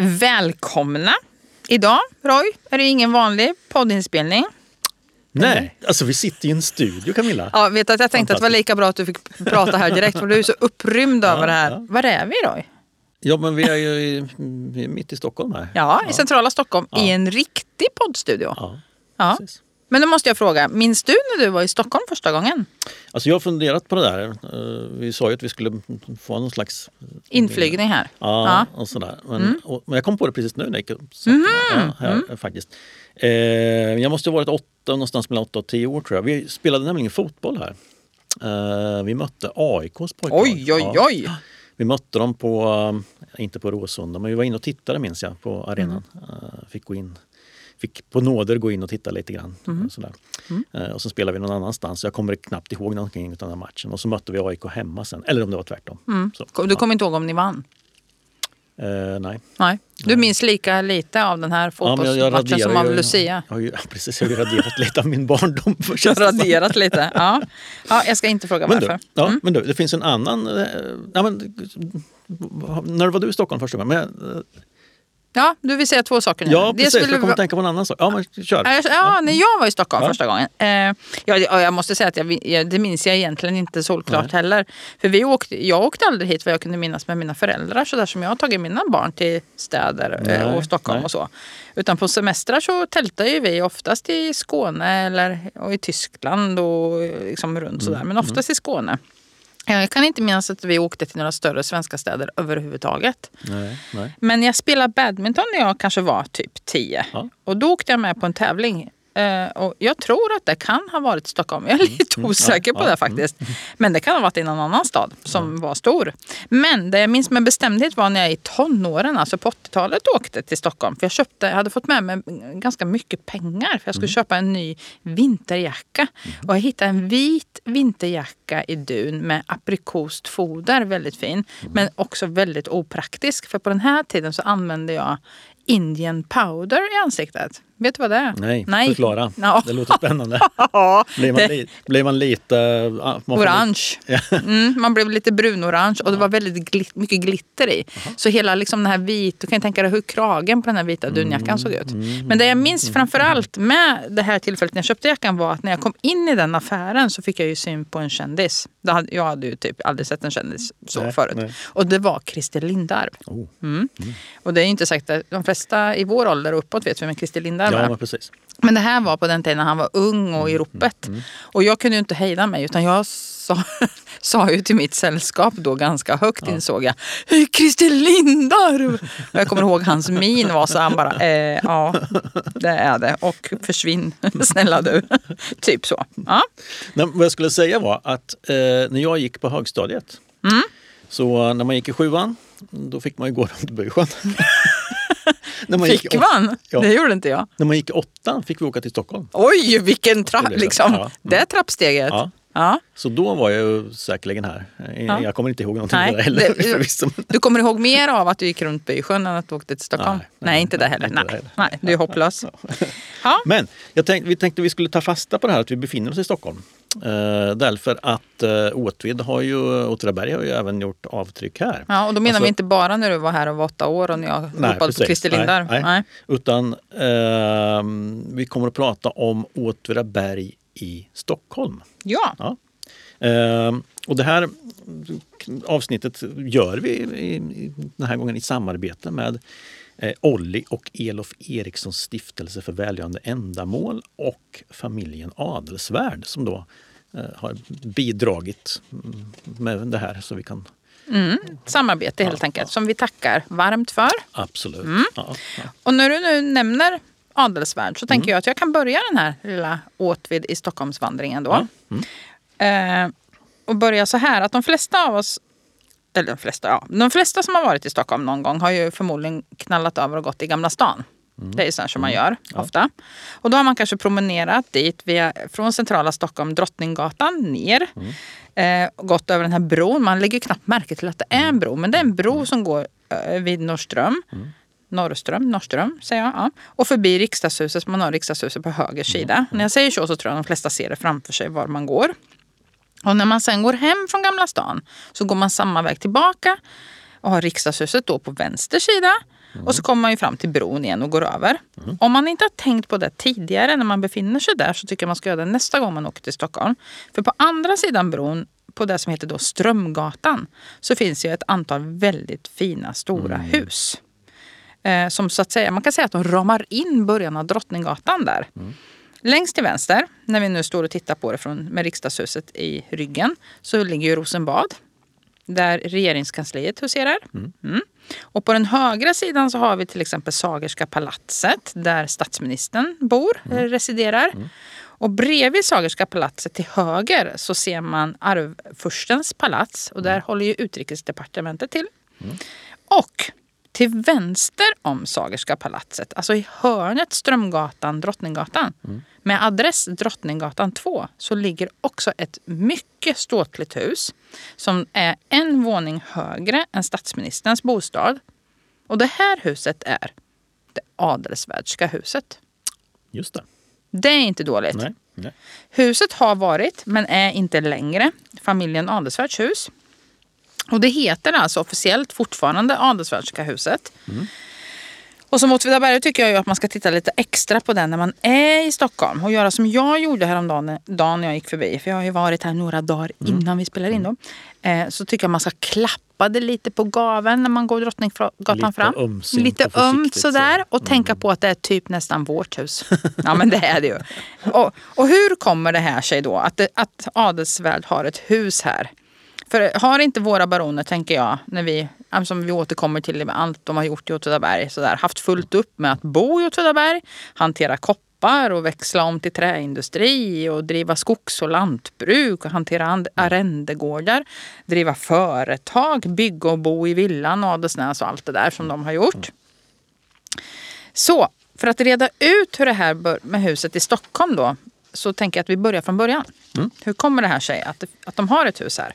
Välkomna! Idag, Roy, är det ingen vanlig poddinspelning. Nej, alltså vi sitter i en studio Camilla. Ja, vet att jag tänkte att det var lika bra att du fick prata här direkt för du är så upprymd över det här. ja. Var är vi Roy? Ja men vi är ju i, vi är mitt i Stockholm här. Ja, i centrala Stockholm i en riktig poddstudio. Ja, Ja. precis. Men då måste jag fråga, minns du när du var i Stockholm första gången? Alltså jag har funderat på det där. Eh, Vi sa ju att vi skulle få någon slags... Inflygning här. Ja, Ja. Mm. och sådär. Men, och, men jag kom på det precis nu när jag gick och satte mig. ja, här, Mm. faktiskt. Eh, jag måste ha varit åtta, någonstans mellan åtta och tio år tror jag. Vi spelade nämligen fotboll här. Eh, vi mötte AIKs pojklag. Oj, oj, Ja. oj! Vi mötte dem på, eh, inte på Råsunda, men vi var inne och tittade minns jag på arenan. Eh, Fick gå in, fick på nåder gå in och titta lite grann. eh, Sådär. Eh, Och så spelade vi någon annanstans. Jag kommer knappt ihåg någonting av den här matchen. Och så mötte vi AIK hemma sen. Eller om det var tvärtom. Så, Kom- Du kommer inte ihåg om ni vann? eh, nej. Nej. Du minns lika lite av den här Ja, jag- jag fotbollsmatchen som raderar av Lucia? Jag har ju, ja, precis, jag har raderat lite av min barndom. Du har raderat lite? Ja. ja. Jag ska inte fråga Men du, varför. ja, men du, det finns en annan... Eh, ja, men, när var du i Stockholm första gången? Men, eh, Ja, du vill säga två saker nu. ja, precis. vill Jag du- kommer att tänka på en annan sak. Ja, men kör. Ja, jag- Ja, när jag var i Stockholm Ja. första gången. Eh, ja, jag, jag måste säga att jag, jag, det minns jag egentligen inte solklart heller. För vi åkte, jag åkte aldrig hit vad jag kunde minnas med mina föräldrar så där som jag har tagit mina barn till städer eh, Nej, och Stockholm nej. och så. Utan på semestrar så tältar ju vi oftast i Skåne eller och i Tyskland och eh, liksom runt sådär. Men oftast i Skåne. Jag kan inte minnas att vi åkte till några större svenska städer överhuvudtaget. Nej, nej. Men jag spelade badminton när jag kanske var typ 10. Ja. Och då åkte jag med på en tävling. Eh, och jag tror att det kan ha varit Stockholm. Jag är lite osäker på Mm. det faktiskt. Men det kan ha varit i någon annan stad som var stor. Men det jag minns med bestämdhet var när jag i tonåren, alltså på 80-talet, åkte till Stockholm. För jag, köpte, jag hade fått med mig ganska mycket pengar för jag skulle Mm. köpa en ny vinterjacka. Och jag hittade en vit vinterjacka i dun med aprikost foder, väldigt fin. Mm. Men också väldigt opraktisk. För på den här tiden så använde jag Indian powder i ansiktet. Vet du vad det är? Nej, förklara. Ja. Det låter spännande. Blir man, li, blir man lite... man Orange. Mm, man blev lite brunorange och det var väldigt glit, mycket glitter i. Så hela liksom den här vit, du kan tänka dig hur kragen på den här vita dunjackan såg ut. Men det jag minns framförallt med det här tillfället när jag köpte jackan var att när jag kom in i den affären så fick jag ju syn på en kändis. Jag hade ju typ aldrig sett en kändis så Nej, förut. nej. Och det var Christer Lindarw. Oh. Mm. Och det är ju inte sagt att de flesta i vår ålder och uppåt vet vem Christer Lindarw Ja, är. men precis. Men det här var på den tiden när han var ung Mm, och i ropet. Och jag kunde ju inte hejda mig utan jag sa, sa ju till mitt sällskap då ganska högt insåg jag. "Hej, Christer Lindarw! Och jag kommer ihåg hans min var så han bara, eh, ja det är det. Och försvinn snälla du. typ så. Ja. Nej, vad jag skulle säga var att eh, när jag gick på högstadiet Mm. så när man gick i sjuan då fick man ju gå runt bysjön. När, man Fick man? Ja. Det gjorde inte jag. när man gick i åttan fick vi åka till Stockholm. Oj, vilken trapp! Liksom. Ja. Det trappsteget. Ja. Ja. Så då var jag ju säkerligen här. Ja. Jag kommer inte ihåg någonting Nej, heller men- Du kommer ihåg mer av att du gick runt Bysjön än att du åkte till Stockholm? Nej, Nej, nej, inte det heller. inte Nej, det heller. nej, du är hopplös. Men jag tänkte, vi tänkte vi skulle ta fasta på det här att vi befinner oss i Stockholm. Eh, därför att eh, Åtvid har ju, Åtvidaberg har ju även gjort avtryck här. Ja, och då menar Alltså- vi inte bara när du var här och var åtta år och när jag ropade på. Christer Lindarw. Nej, Nej. nej. Utan ehm, vi kommer att prata om Åtvidaberg i Stockholm. Ja. Ja. Ehm, och det här avsnittet gör vi i, i, den här gången i samarbete med eh, Olli och Elof Erikssons stiftelse för välgörande ändamål och familjen Adelsvärd som då eh, har bidragit mm, med det här så vi kan Samarbete helt enkelt, som vi tackar varmt för. absolut. Mm. Ja, ja. Och när du nu nämner Adelsvärd så Mm. tänker jag att jag kan börja den här lilla Åtvid i Stockholmsvandringen då. Mm. Eh, och börja så här att de flesta av oss eller de flesta, ja, de flesta som har varit i Stockholm någon gång har ju förmodligen knallat över och gått i Gamla stan. Mm. Det är så här som man gör ofta. Och då har man kanske promenerat dit via, från centrala Stockholm, Drottninggatan ner. Mm. Eh, gått över den här bron. Man lägger knappt märke till att det är en bro. Men det är en bro som går eh, vid Norrström. Norrström, Norrström säger jag. Ja. Och förbi riksdagshuset, man har riksdagshuset på höger sida. När jag säger så så tror jag de flesta ser det framför sig var man går. Och när man sen går hem från Gamla stan så går man samma väg tillbaka och har riksdagshuset då på vänster sida. Och så kommer man ju fram till bron igen och går över. Om man inte har tänkt på det tidigare när man befinner sig där så tycker jag man ska göra det nästa gång man åker till Stockholm. För på andra sidan bron på det som heter då Strömgatan så finns ju ett antal väldigt fina stora hus. Eh, som så att säga, man kan säga att de ramar in början av Drottninggatan där. Längst till vänster, när vi nu står och tittar på det från, med riksdagshuset i ryggen, så ligger ju Rosenbad. Där regeringskansliet huserar. Mm. Och på den högra sidan så har vi till exempel Sagerska palatset där statsministern bor, eh, residerar. Och bredvid Sagerska palatset till höger så ser man arvfurstens palats och där håller ju utrikesdepartementet till. Och till vänster om Sagerska palatset, alltså i hörnet Strömgatan, Drottninggatan med adress Drottninggatan 2 så ligger också ett mycket ståtligt hus som är en våning högre än statsministerns bostad. Och det här huset är det Adelswärdska huset. Just det. Det är inte dåligt. Nej. Nej. Huset har varit, men är inte längre, familjen Adelswärds hus. Och det heter alltså officiellt fortfarande Adelswärdska huset. Och som Åtvidaberg tycker jag ju att man ska titta lite extra på den när man är i Stockholm och göra som jag gjorde häromdagen dagen när jag gick förbi. För jag har ju varit här några dagar innan vi spelar in. Då. Eh, så tycker jag man ska klappa det lite på gaven när man går Drottninggatan Lite fram. ömsint Lite och ömt sådär. så. Mm. Och tänka på att det är typ nästan vårt hus. ja men det är det ju. Och, och hur kommer det här sig då att, det, att Adelsvärd har ett hus här? För har inte våra baroner, tänker jag, när vi, som vi återkommer till med allt de har gjort i Åtvidaberg, sådär, haft fullt upp med att bo i Åtvidaberg, hantera koppar och växla om till träindustri och driva skogs och lantbruk och hantera arrendegårdar, driva företag, bygga och bo i villan, Adelsnäs och allt det där som de har gjort. Så för att reda ut hur det här bör- med huset i Stockholm då, så tänker jag att vi börjar från början. Hur kommer det här sig att, att de har ett hus här?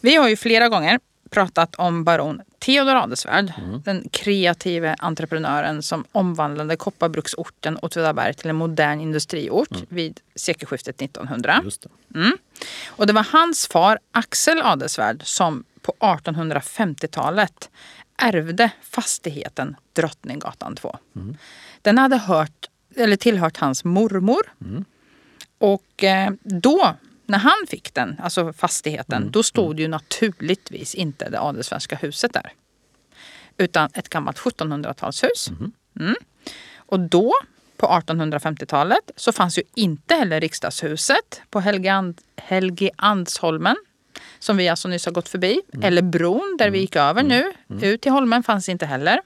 Vi har ju flera gånger pratat om baron Theodor Adelswärd, den kreative entreprenören som omvandlade kopparbruksorten Åtvidaberg till en modern industriort vid sekelskiftet 1900. Just det. Och det var hans far Axel Adelswärd som på 1850-talet ärvde fastigheten Drottninggatan 2. Den hade hört, eller tillhört hans mormor. Och eh, då, när han fick den, alltså fastigheten, då stod ju naturligtvis inte det Adelswärdska huset där. Utan ett gammalt 1700-talshus. Mm. Och då, på 1850-talet, så fanns ju inte heller riksdagshuset på Helgeand, Helgeandsholmen. Som vi alltså nyss har gått förbi. Eller bron där vi gick över nu. Ut till Holmen fanns inte heller.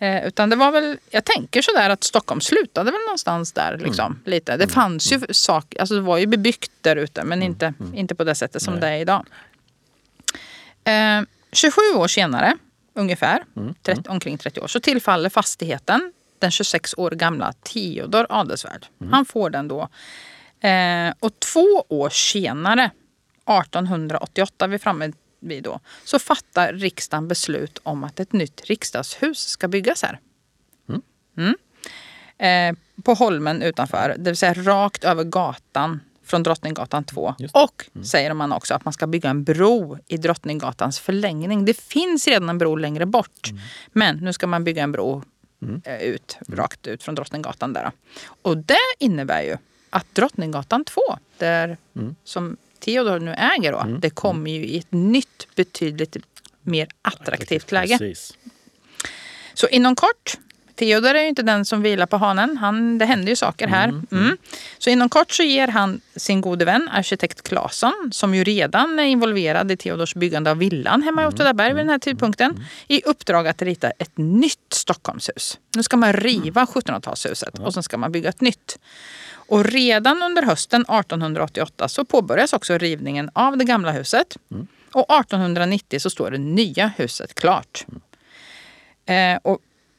Eh, utan det var väl, jag tänker sådär att Stockholm slutade väl någonstans där. Liksom, lite. Det fanns ju saker, alltså det var ju bebyggt där ute men inte, inte på det sättet som Nej. det är idag. Eh, 27 år senare, ungefär, 30, omkring 30 år, så tillfaller fastigheten den 26 år gamla Theodor Adelswärd. Han får den då. Eh, och två år senare, 1888, vi är framme vid då, så fattar riksdagen beslut om att ett nytt riksdagshus ska byggas här. Mm. Eh, på Holmen utanför, det vill säga rakt över gatan från Drottninggatan 2. Just det. Och säger man också att man ska bygga en bro i Drottninggatans förlängning. Det finns redan en bro längre bort. Men nu ska man bygga en bro eh, ut, rakt ut från Drottninggatan. Där. Och det innebär ju att Drottninggatan 2, där som Theodor nu äger, då, det kommer ju i ett nytt betydligt mer attraktivt läge. Precis. Så inom kort, Theodor är ju inte den som vilar på hanen. Han, det händer ju saker här. Mm. Så inom kort så ger han sin gode vän arkitekt Claesson, som ju redan är involverad i Theodors byggande av villan hemma i Åtvidaberg vid den här tidpunkten, i uppdrag att rita ett nytt Stockholmshus. Nu ska man riva 1700-talshuset och sen ska man bygga ett nytt. Och redan under hösten 1888 så påbörjas också rivningen av det gamla huset. Och 1890 så står det nya huset klart. Eh, och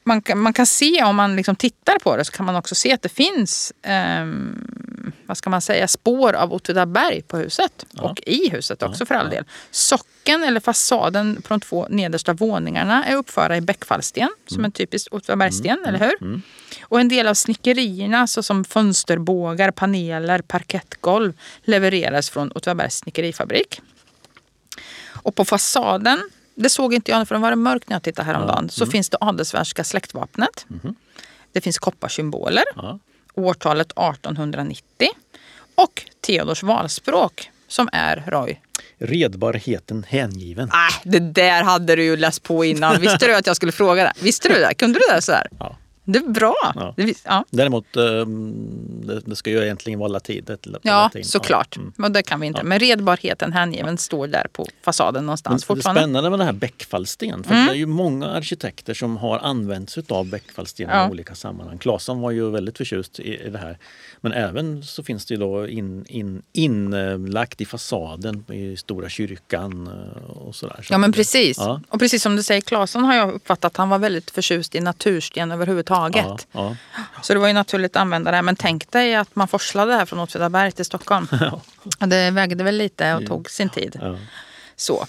man, kan, man kan se, om man liksom tittar på det, så kan man också se att det finns ehm, vad ska man säga, spår av Åtvidaberg på huset. Och i huset också för all del. Socken eller fasaden på de två nedersta våningarna är uppförda i bäckfallsten, som en typisk Åtvidabergssten, eller hur? Och en del av snickerierna, såsom fönsterbågar, paneler, parkettgolv, levereras från Åtvidabergs snickerifabrik. Och på fasaden det såg inte jag för det var mörkt när jag tittade häromdagen. Så finns det adelsvärska släktvapnet. Det finns kopparsymboler. Ja. Årtalet 1890. Och Theodors valspråk som är Roy. Redbarheten hängiven. Ah, det där hade du ju läst på innan. Visste du att jag skulle fråga det? Visste du det? Kunde du det så här? Ja. Det är bra. Ja. Det, ja. Däremot, ehm, det, det ska ju egentligen vara latin. Ja, latin. såklart. Ja. Mm. Men det kan vi inte. Men redbarheten hängiven står där på fasaden någonstans Men det fortfarande. spännande med den här bäckfallsten, för det är ju många arkitekter som har använt sig av bäckfallsten i olika sammanhang. Claesson var ju väldigt förtjust i, i det här. Men även så finns det ju då in, in, inlagt i fasaden i Stora kyrkan eh, och sådär. Så Ja men precis. Och precis som du säger, Claesson har jag uppfattat att han var väldigt förtjust i natursten överhuvudtaget. Ja, ja. Så det var ju naturligt att använda det. Men tänk dig att man forslade här från Åtvidaberg till Stockholm. Och det vägde väl lite och tog sin tid. Ja. Så.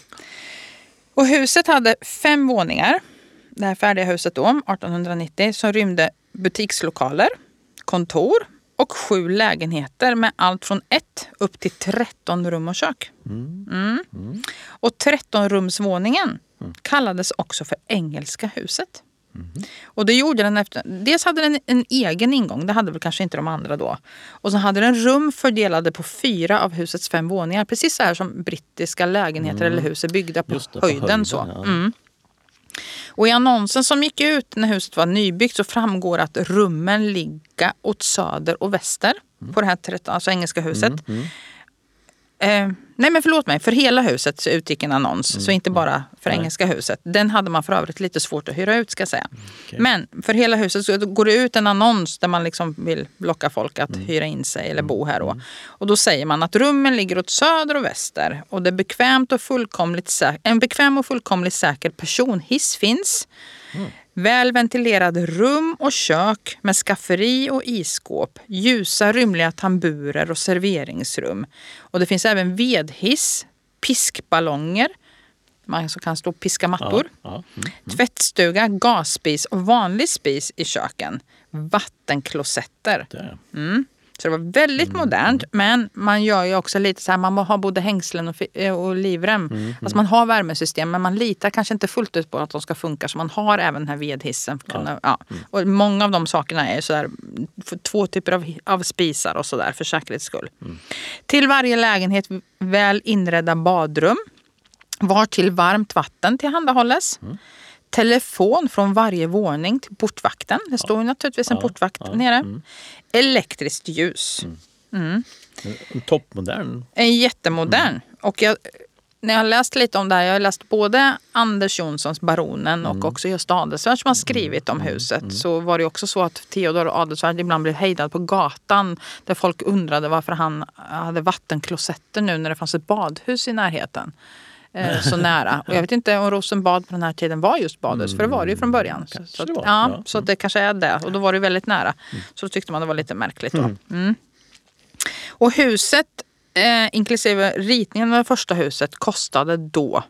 Och huset hade fem våningar. Det här färdiga huset då, 1890, som rymde butikslokaler, kontor och sju lägenheter med allt från ett upp till 13 rum och kök. Mm. Och 13-rumsvåningen kallades också för Engelska huset. Och det gjorde den efter, dels hade den en egen ingång, det hade väl kanske inte de andra då. Och så hade den rum fördelade på fyra av husets fem våningar. Precis så här som brittiska lägenheter eller hus är byggda på, det, på höjden. höjden, så. ja. Mm. Och i annonsen som gick ut när huset var nybyggt så framgår att rummen ligger åt söder och väster på det här 13, alltså engelska huset. Eh, nej men förlåt mig, för hela huset så utgick en annons. Så inte bara för Nej. engelska huset. Den hade man för övrigt lite svårt att hyra ut ska jag säga. okej. Men för hela huset så går det ut en annons där man liksom vill locka folk att hyra in sig eller bo här. Då. Och då säger man att rummen ligger åt söder och väster. Och det är bekvämt och fullkomligt en bekväm och fullkomligt säker personhiss finns. Väl ventilerade rum och kök med skafferi och isskåp. Ljusa rymliga tamburer och serveringsrum. Och det finns även vedhiss, piskballonger. Man så kan stå och piska mattor. Ja, mm. Tvättstuga, gasspis och vanlig spis i köken. Vattenklosetter. Det. Så det var väldigt Mm. modernt. Men man gör ju också lite så här, man har både hängslen och, eh, och livrem. Mm, Alltså man har värmesystem men man litar kanske inte fullt ut på att de ska funka. Så man har även den här vedhissen. Kunna, ja. Mm. Och många av de sakerna är så där, två typer av, av spisar och sådär för säkerhets skull. Mm. Till varje lägenhet väl inredda badrum. Var till varmt vatten tillhandahålles. Mm. Telefon från varje våning till portvakten. Det står ju naturligtvis en Ja, portvakt ja, Mm. nere. Elektriskt ljus. En toppmodern. En jättemodern. Mm. Och jag, när jag har läst lite om det här, jag har läst både Anders Jonssons Baronen Mm. och också just Adelsvärd som har skrivit om huset. Så var det också så att Theodor Adelsvärd ibland blev hejdad på gatan där folk undrade varför han hade vattenklosetter nu när det fanns ett badhus i närheten. Eh, så nära. Och jag vet inte om Rosenbad på den här tiden var just badhus, för det var det ju från början. Så, Kanske så, att, ja, ja. så det kanske är det. Och då var det väldigt nära. Så då tyckte man det var lite märkligt. Då. Mm. Och huset, eh, inklusive ritningen av det första huset, kostade då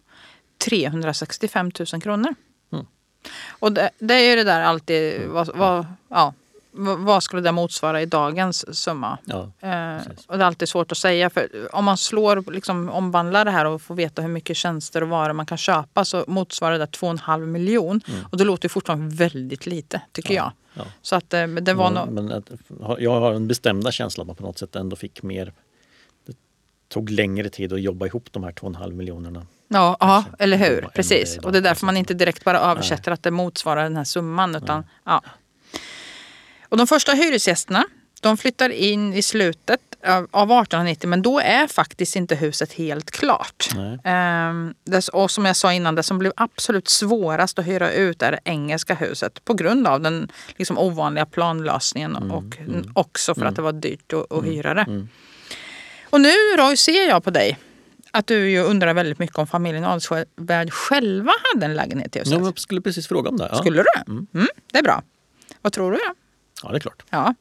365 000 kronor. Mm. Och det, det är ju det där alltid, vad, vad, ja, vad skulle det motsvara i dagens summa? Ja, Eh, och det är alltid svårt att säga. För om man slår, liksom, omvandlar det här och får veta hur mycket tjänster och varor man kan köpa så motsvarar det 2,5 miljon. Och det låter ju fortfarande väldigt lite, tycker jag. Mm. ja. Så att eh, det var nog... men, men att, jag har en bestämda känsla att man på något sätt ändå fick mer. Det tog längre tid att jobba ihop de här 2,5 miljonerna. Ja, ja Kanske. eller hur? Precis. Och det är därför man inte direkt bara översätter att det motsvarar den här summan. Utan, ja. Och de första hyresgästerna de flyttar in i slutet av av 1890 men då är faktiskt inte huset helt klart. Ehm, och som jag sa innan, det som blev absolut svårast att hyra ut är det engelska huset på grund av den liksom, ovanliga planlösningen och också för att det var dyrt att, att hyra det. Och nu Roy ser jag på dig att du ju undrar väldigt mycket om familjen Adelsvärd själva hade en lägenhet i huset. Ja, jag skulle precis fråga om det. Ja, Skulle du? Mm, det är bra. Vad tror du? Då? Ja det är klart. Ja.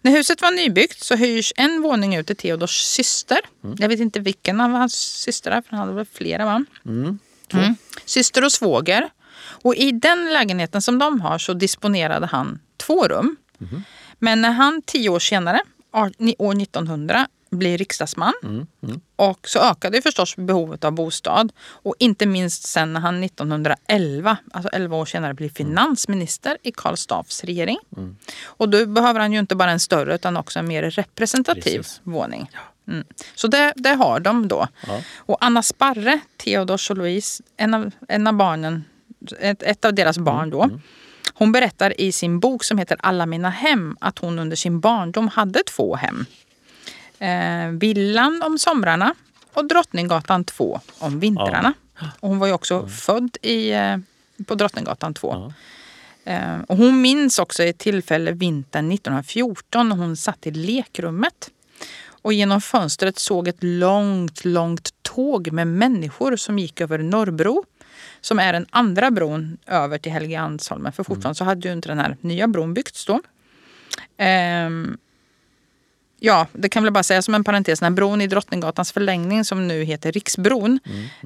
När huset var nybyggt så hyrs en våning ut till Theodors syster. Jag vet inte vilken av hans systrar, för han hade väl flera va? Mm. Mm. Syster och svåger. Och i den lägenheten som de har så disponerade han två rum. Men när han tio år senare, år 1900, bli riksdagsman. Och så ökade förstås behovet av bostad. Och inte minst sen när han 1911, alltså 11 år senare, blir finansminister i Karl Staaffs regering. Och då behöver han ju inte bara en större utan också en mer representativ Precis. våning. Mm. Så det, det har de då. Ja. Och Anna Sparre, Theodors och Louise, en av, en av barnen, ett, ett av deras barn då. Hon berättar i sin bok som heter Alla mina hem att hon under sin barndom hade två hem. Eh, villan om somrarna och Drottninggatan 2 om vintrarna. Och hon var ju också född i, eh, på Drottninggatan 2. Ja. Eh, och hon minns också ett tillfälle vintern 1914 när hon satt i lekrummet och genom fönstret såg ett långt, långt tåg med människor som gick över Norrbro som är den andra bron över till Helgeandsholmen. För fortfarande så hade ju inte den här nya bron byggts då. Ehm, ja, det kan väl bara säga som en parentes, den bron i Drottninggatans förlängning som nu heter Riksbron,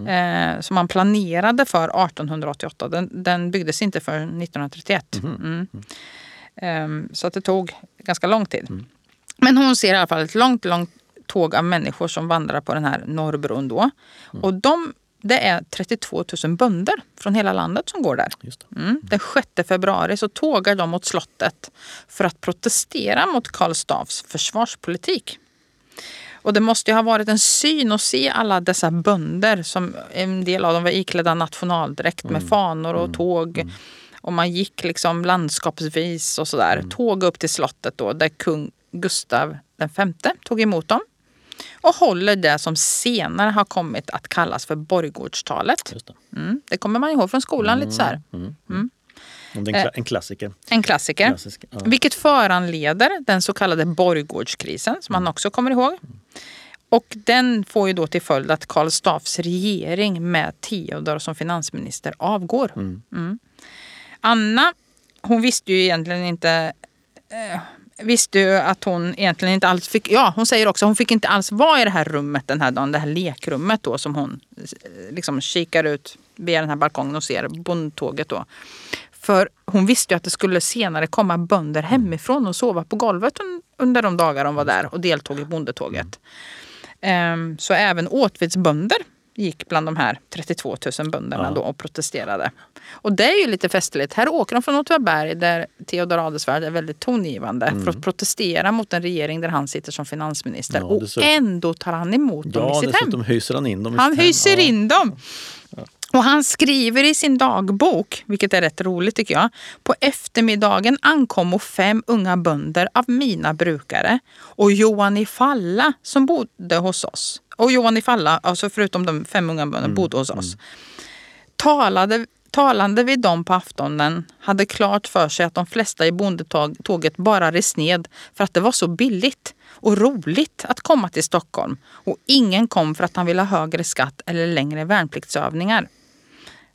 eh, som man planerade för 1888, den, den byggdes inte för 1931. Mm. Ehm, så att det tog ganska lång tid. Men hon ser i alla fall ett långt, långt tåg av människor som vandrar på den här Norrbron då. Och de, det är 32 000 bönder från hela landet som går där. Mm. Den 6 februari så tågar de mot slottet för att protestera mot Karl Staaffs försvarspolitik. Och det måste ju ha varit en syn att se alla dessa bönder som en del av dem var iklädda nationaldräkt med fanor och tåg. Och man gick liksom landskapsvis och sådär. Tåg upp till slottet då där kung Gustav V tog emot dem. Och håller det som senare har kommit att kallas för Borggårdstalet. Det. Mm. Det kommer man ihåg från skolan lite så här. Och det är en, kla- en klassiker. En klassiker. Klassisk, ja. Vilket föranleder den så kallade Borggårdskrisen som man också kommer ihåg. Och den får ju då till följd att Karl Staaffs regering med Theodor som finansminister avgår. Mm. Anna, hon visste ju egentligen inte eh, visste ju att hon egentligen inte alls fick, ja hon säger också hon fick inte alls vara i det här rummet den här dagen, det här lekrummet då som hon eh, liksom kikar ut via den här balkongen och ser bondtåget då. För hon visste ju att det skulle senare komma bönder hemifrån och sova på golvet un- under de dagar de var där och deltog i bondetåget. Ehm, Så även Åtvidsbönder gick bland de här 32 000 bönderna Ja. då och protesterade. Och det är ju lite festligt. Här åker de från Åtvidaberg där Theodor Adelswärd är väldigt tongivande för att protestera mot en regering där han sitter som finansminister. Ja, och ändå tar han emot dem Ja, i sitt hem. dessutom hyser han in dem Han hyser Ja. in dem. Och han skriver i sin dagbok, vilket är rätt roligt tycker jag. På eftermiddagen ankom fem unga bönder av mina brukare och Johan i Falla som bodde hos oss. Och Johan i Falla, alltså förutom de fem unga bönderna, bodde hos oss. Talade, talande vid dem på aftonen hade klart för sig att de flesta i bondetåget bara res ned för att det var så billigt och roligt att komma till Stockholm. Och ingen kom för att han ville ha högre skatt eller längre värnpliktsövningar.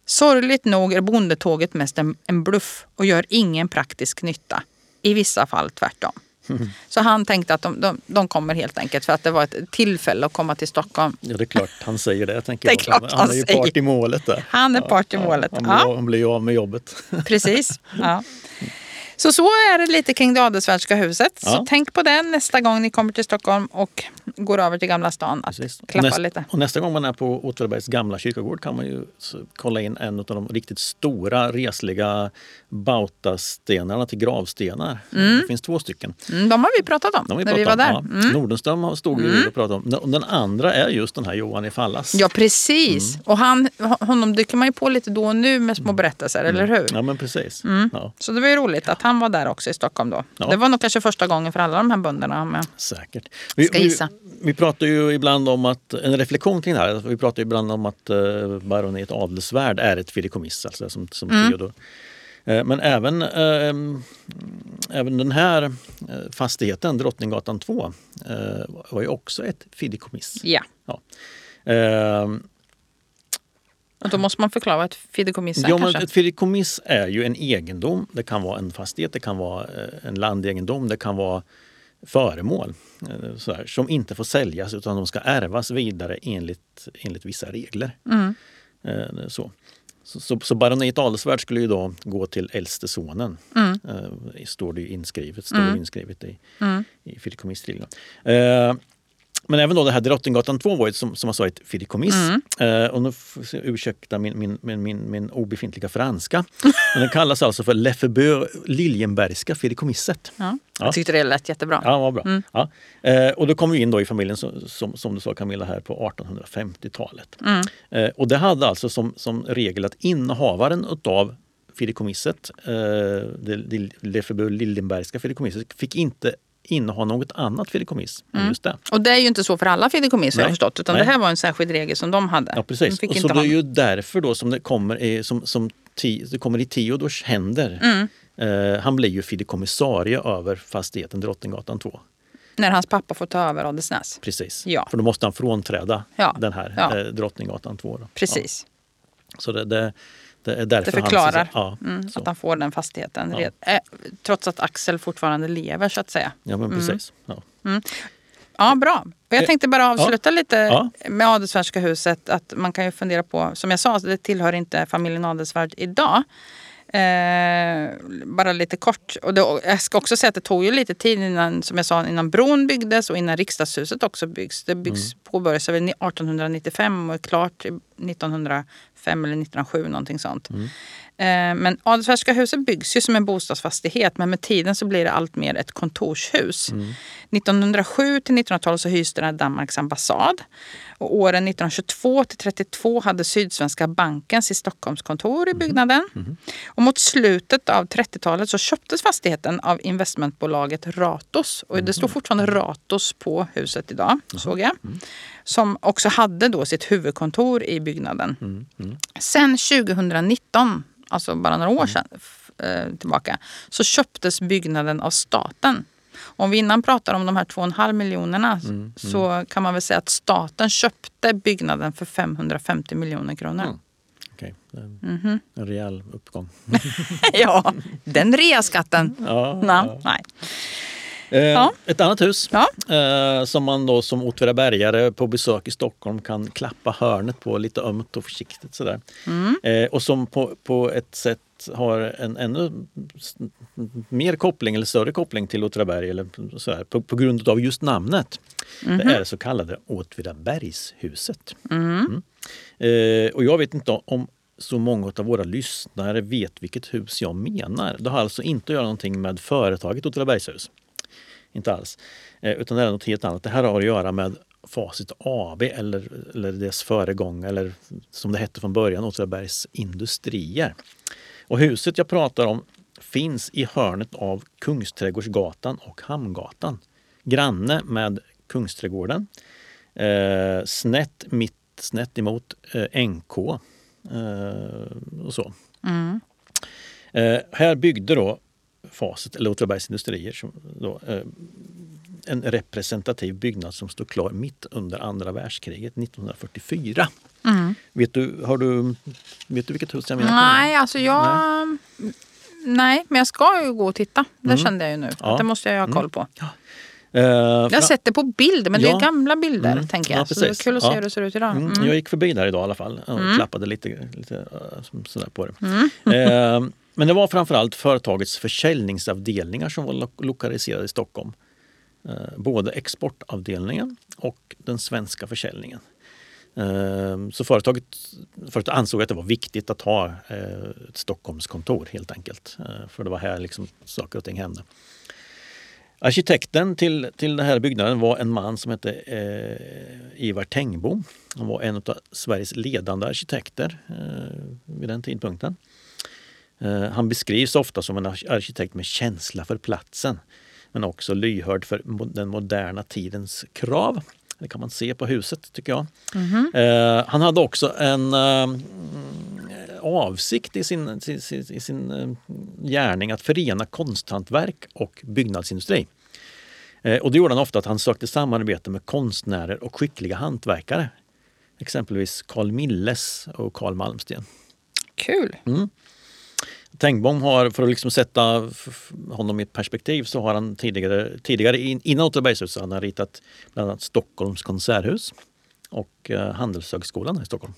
Sorgligt nog är bondetåget mest en, en bluff och gör ingen praktisk nytta. I vissa fall tvärtom. Så han tänkte att de, de, de kommer helt enkelt för att det var ett tillfälle att komma till Stockholm. Ja, det är klart han säger det. Tänker Det är jag. klart han, han han är ju säger. part i målet där. Han är part i målet. Han blir, Ja. han blir av med jobbet. Precis. Ja. Så så är det lite kring det Adelswärdska huset. Så Ja. tänk på det nästa gång ni kommer till Stockholm och går över till Gamla stan. Att Precis. Klappa näst, lite. och nästa gång man är på Åtvidabergs gamla kyrkogård kan man ju kolla in en av de riktigt stora resliga bautastenarna till gravstenar. Det finns två stycken. Mm, de har vi pratat om har när vi var pratat där. om. Mm. Ja. Stod ju och pratade om. Och Den andra är just den här Johan i Fallas. Ja, precis. Och han, honom dyker man ju på lite då och nu med små berättelser, eller hur? Ja men precis. Mm. Ja, Så det var ju roligt att han var där också i Stockholm då. Ja. Det var nog kanske första gången för alla de här bönderna. Med. säkert. Vi, Ska gissa. Vi, vi pratar ju ibland om att, en reflektion kring det här, vi pratar ju ibland om att uh, baronet Adelsvärd är ett fideikommiss, alltså som, som Mm. Theodor. Eh, Men även, eh, även den här eh, fastigheten, Drottninggatan 2, eh, var ju också ett fideikommiss. Ja. Ja. Eh, Och då måste man förklara vad ett fideikommiss är Ja, men ett fideikommiss är ju en egendom. Det kan vara en fastighet, det kan vara en landegendom, det kan vara föremål så här, som inte får säljas utan de ska ärvas vidare enligt, enligt vissa regler. Mm. Så. Så, så, så baronet Adelswärd skulle ju då gå till äldste sonen. Mm. Eh, står det inskrivet, står det inskrivet i, Mm. i fideikommissreglerna. Eh, men även då det här Drottninggatan 2 var ju som, som sa ett fideikommiss. Mm. Eh, och nu ursäkta min, min, min, min, min obefintliga franska. Men den kallas alltså för Leffebö Liljenbergska fideikommisset. Ja. Ja. Jag tyckte det lät jättebra. Ja, vad bra. Mm. Ja. Eh, och då kom vi in då i familjen som, som, som du sa Camilla här på 1850-talet. Mm. Eh, och det hade alltså som, som regel att innehavaren utav fideikommisset, eh, det, det Leffebö Liljenbergska fideikommisset, fick inte inneha något annat fideikommiss än just det. Och det är ju inte så för alla fideikommiss har jag förstått. Utan Nej. det här var en särskild regel som de hade. Ja, precis. Och så det är ju därför då som det kommer, som, som ti, det kommer i Theodors händer. Mm. Eh, han blir ju fideikommissarie över fastigheten Drottninggatan 2. När hans pappa får ta över Adelsnäs. Precis. Ja. För då måste han frånträda Ja. den här Ja. eh, Drottninggatan 2. Då. Precis. Ja. Så det, det, det är därför Det han... förklarar ja, mm, att han får den fastigheten. Ja. red- eh, trots att Axel fortfarande lever så att säga. ja, men precis. Ja. Ja, bra. Och jag Eh, tänkte bara avsluta lite med Adelswärska huset. Att man kan ju fundera på, som jag sa, det tillhör inte familjen Adelsvärd idag. Eh, bara lite kort. Och det, jag ska också säga att det tog ju lite tid innan, som jag sa, innan bron byggdes och innan riksdagshuset också byggs. Det byggs påbörjades väl 1895 och är klart 1905 eller 1907 någonting sånt. Mm. Men Adelswärska huset byggs ju som en bostadsfastighet men med tiden så blir det allt mer ett kontorshus. 1907 till 1912 så hyste den Danmarks ambassad. Och åren 1922 till 32 hade Sydsvenska banken sitt Stockholmskontor i byggnaden. Och mot slutet av 30-talet så köptes fastigheten av investmentbolaget Ratos. Och det står fortfarande Ratos på huset idag, såg jag. Som också hade då sitt huvudkontor i byggnaden. Sen 2019, alltså bara några år sedan, f- eh, tillbaka, så köptes byggnaden av staten. Om vi innan pratade om de här 2,5 miljonerna så kan man väl säga att staten köpte byggnaden för 550 miljoner kronor. Mm. Okej, är en, Mhm. en rejäl uppgång. ja, den reaskatten. Ja, Nej, ja. nej. Eh, Ja. Ett annat hus Ja. eh, som man då som Åtvidabergare på besök i Stockholm kan klappa hörnet på lite ömt och försiktigt sådär. Mm. Eh, och som på, på ett sätt har en ännu mer koppling eller större koppling till Åtvidaberg eller sådär, på, på grund av just namnet. Mhm. Det är det så kallade Åtvidabergshuset. Mm. Eh, och jag vet inte om så många av våra lyssnare vet vilket hus jag menar. Det har alltså inte att göra någonting med företaget Åtvidabergshus. Inte alls. Eh, utan det är något helt annat. Det här har att göra med Facit AB eller, eller dess föregångare eller som det hette från början, Åtvidabergs Industrier. Och huset jag pratar om finns i hörnet av Kungsträdgårdsgatan och Hamngatan. Granne med Kungsträdgården. Eh, snett, mitt, snett emot eh, NK. Eh, och så. Mm. Eh, här byggde då Facit, eller Åtvidabergs Industrier, som då, eh, en representativ byggnad som stod klar mitt under andra världskriget 1944. Mm. Vet, du, har du, vet du vilket hus jag menar? Nej, alltså jag... Nej. men jag ska ju gå och titta. Det kände jag ju nu. Mm. Ja. Det måste jag ju ha koll på. Eh, Jag har sett det på bild, men det Ja. är gamla bilder. Mm. tänker jag. Ja, så det är kul att se Ja. hur det ser ut idag. Mm, Mm. Jag gick förbi där idag i alla fall och klappade lite, lite eh, sådär på det. Mm. Eh, men det var framförallt företagets försäljningsavdelningar som var lo- lokaliserade i Stockholm. Eh, både exportavdelningen och den svenska försäljningen. Så företaget, företaget ansåg att det var viktigt att ha ett Stockholmskontor helt enkelt. För det var här liksom saker och ting hände. Arkitekten till, till den här byggnaden var en man som hette eh, Ivar Tengbom. Han var en av Sveriges ledande arkitekter eh, vid den tidpunkten. Eh, han beskrivs ofta som en ar- arkitekt med känsla för platsen men också lyhörd för den moderna tidens krav. Det kan man se på huset tycker jag. Eh, han hade också en eh, avsikt i sin, sin, sin, i sin eh, gärning att förena konsthantverk och byggnadsindustri. Eh, och det gjorde han ofta att han sökte samarbete med konstnärer och skickliga hantverkare. Exempelvis Carl Milles och Carl Malmsten. Kul. Tengbom har, för att liksom sätta honom i ett perspektiv, så har han tidigare, tidigare in- innan Åtvidabergshuset, han har ritat bland annat Stockholms konserthus och eh, Handelshögskolan i Stockholm.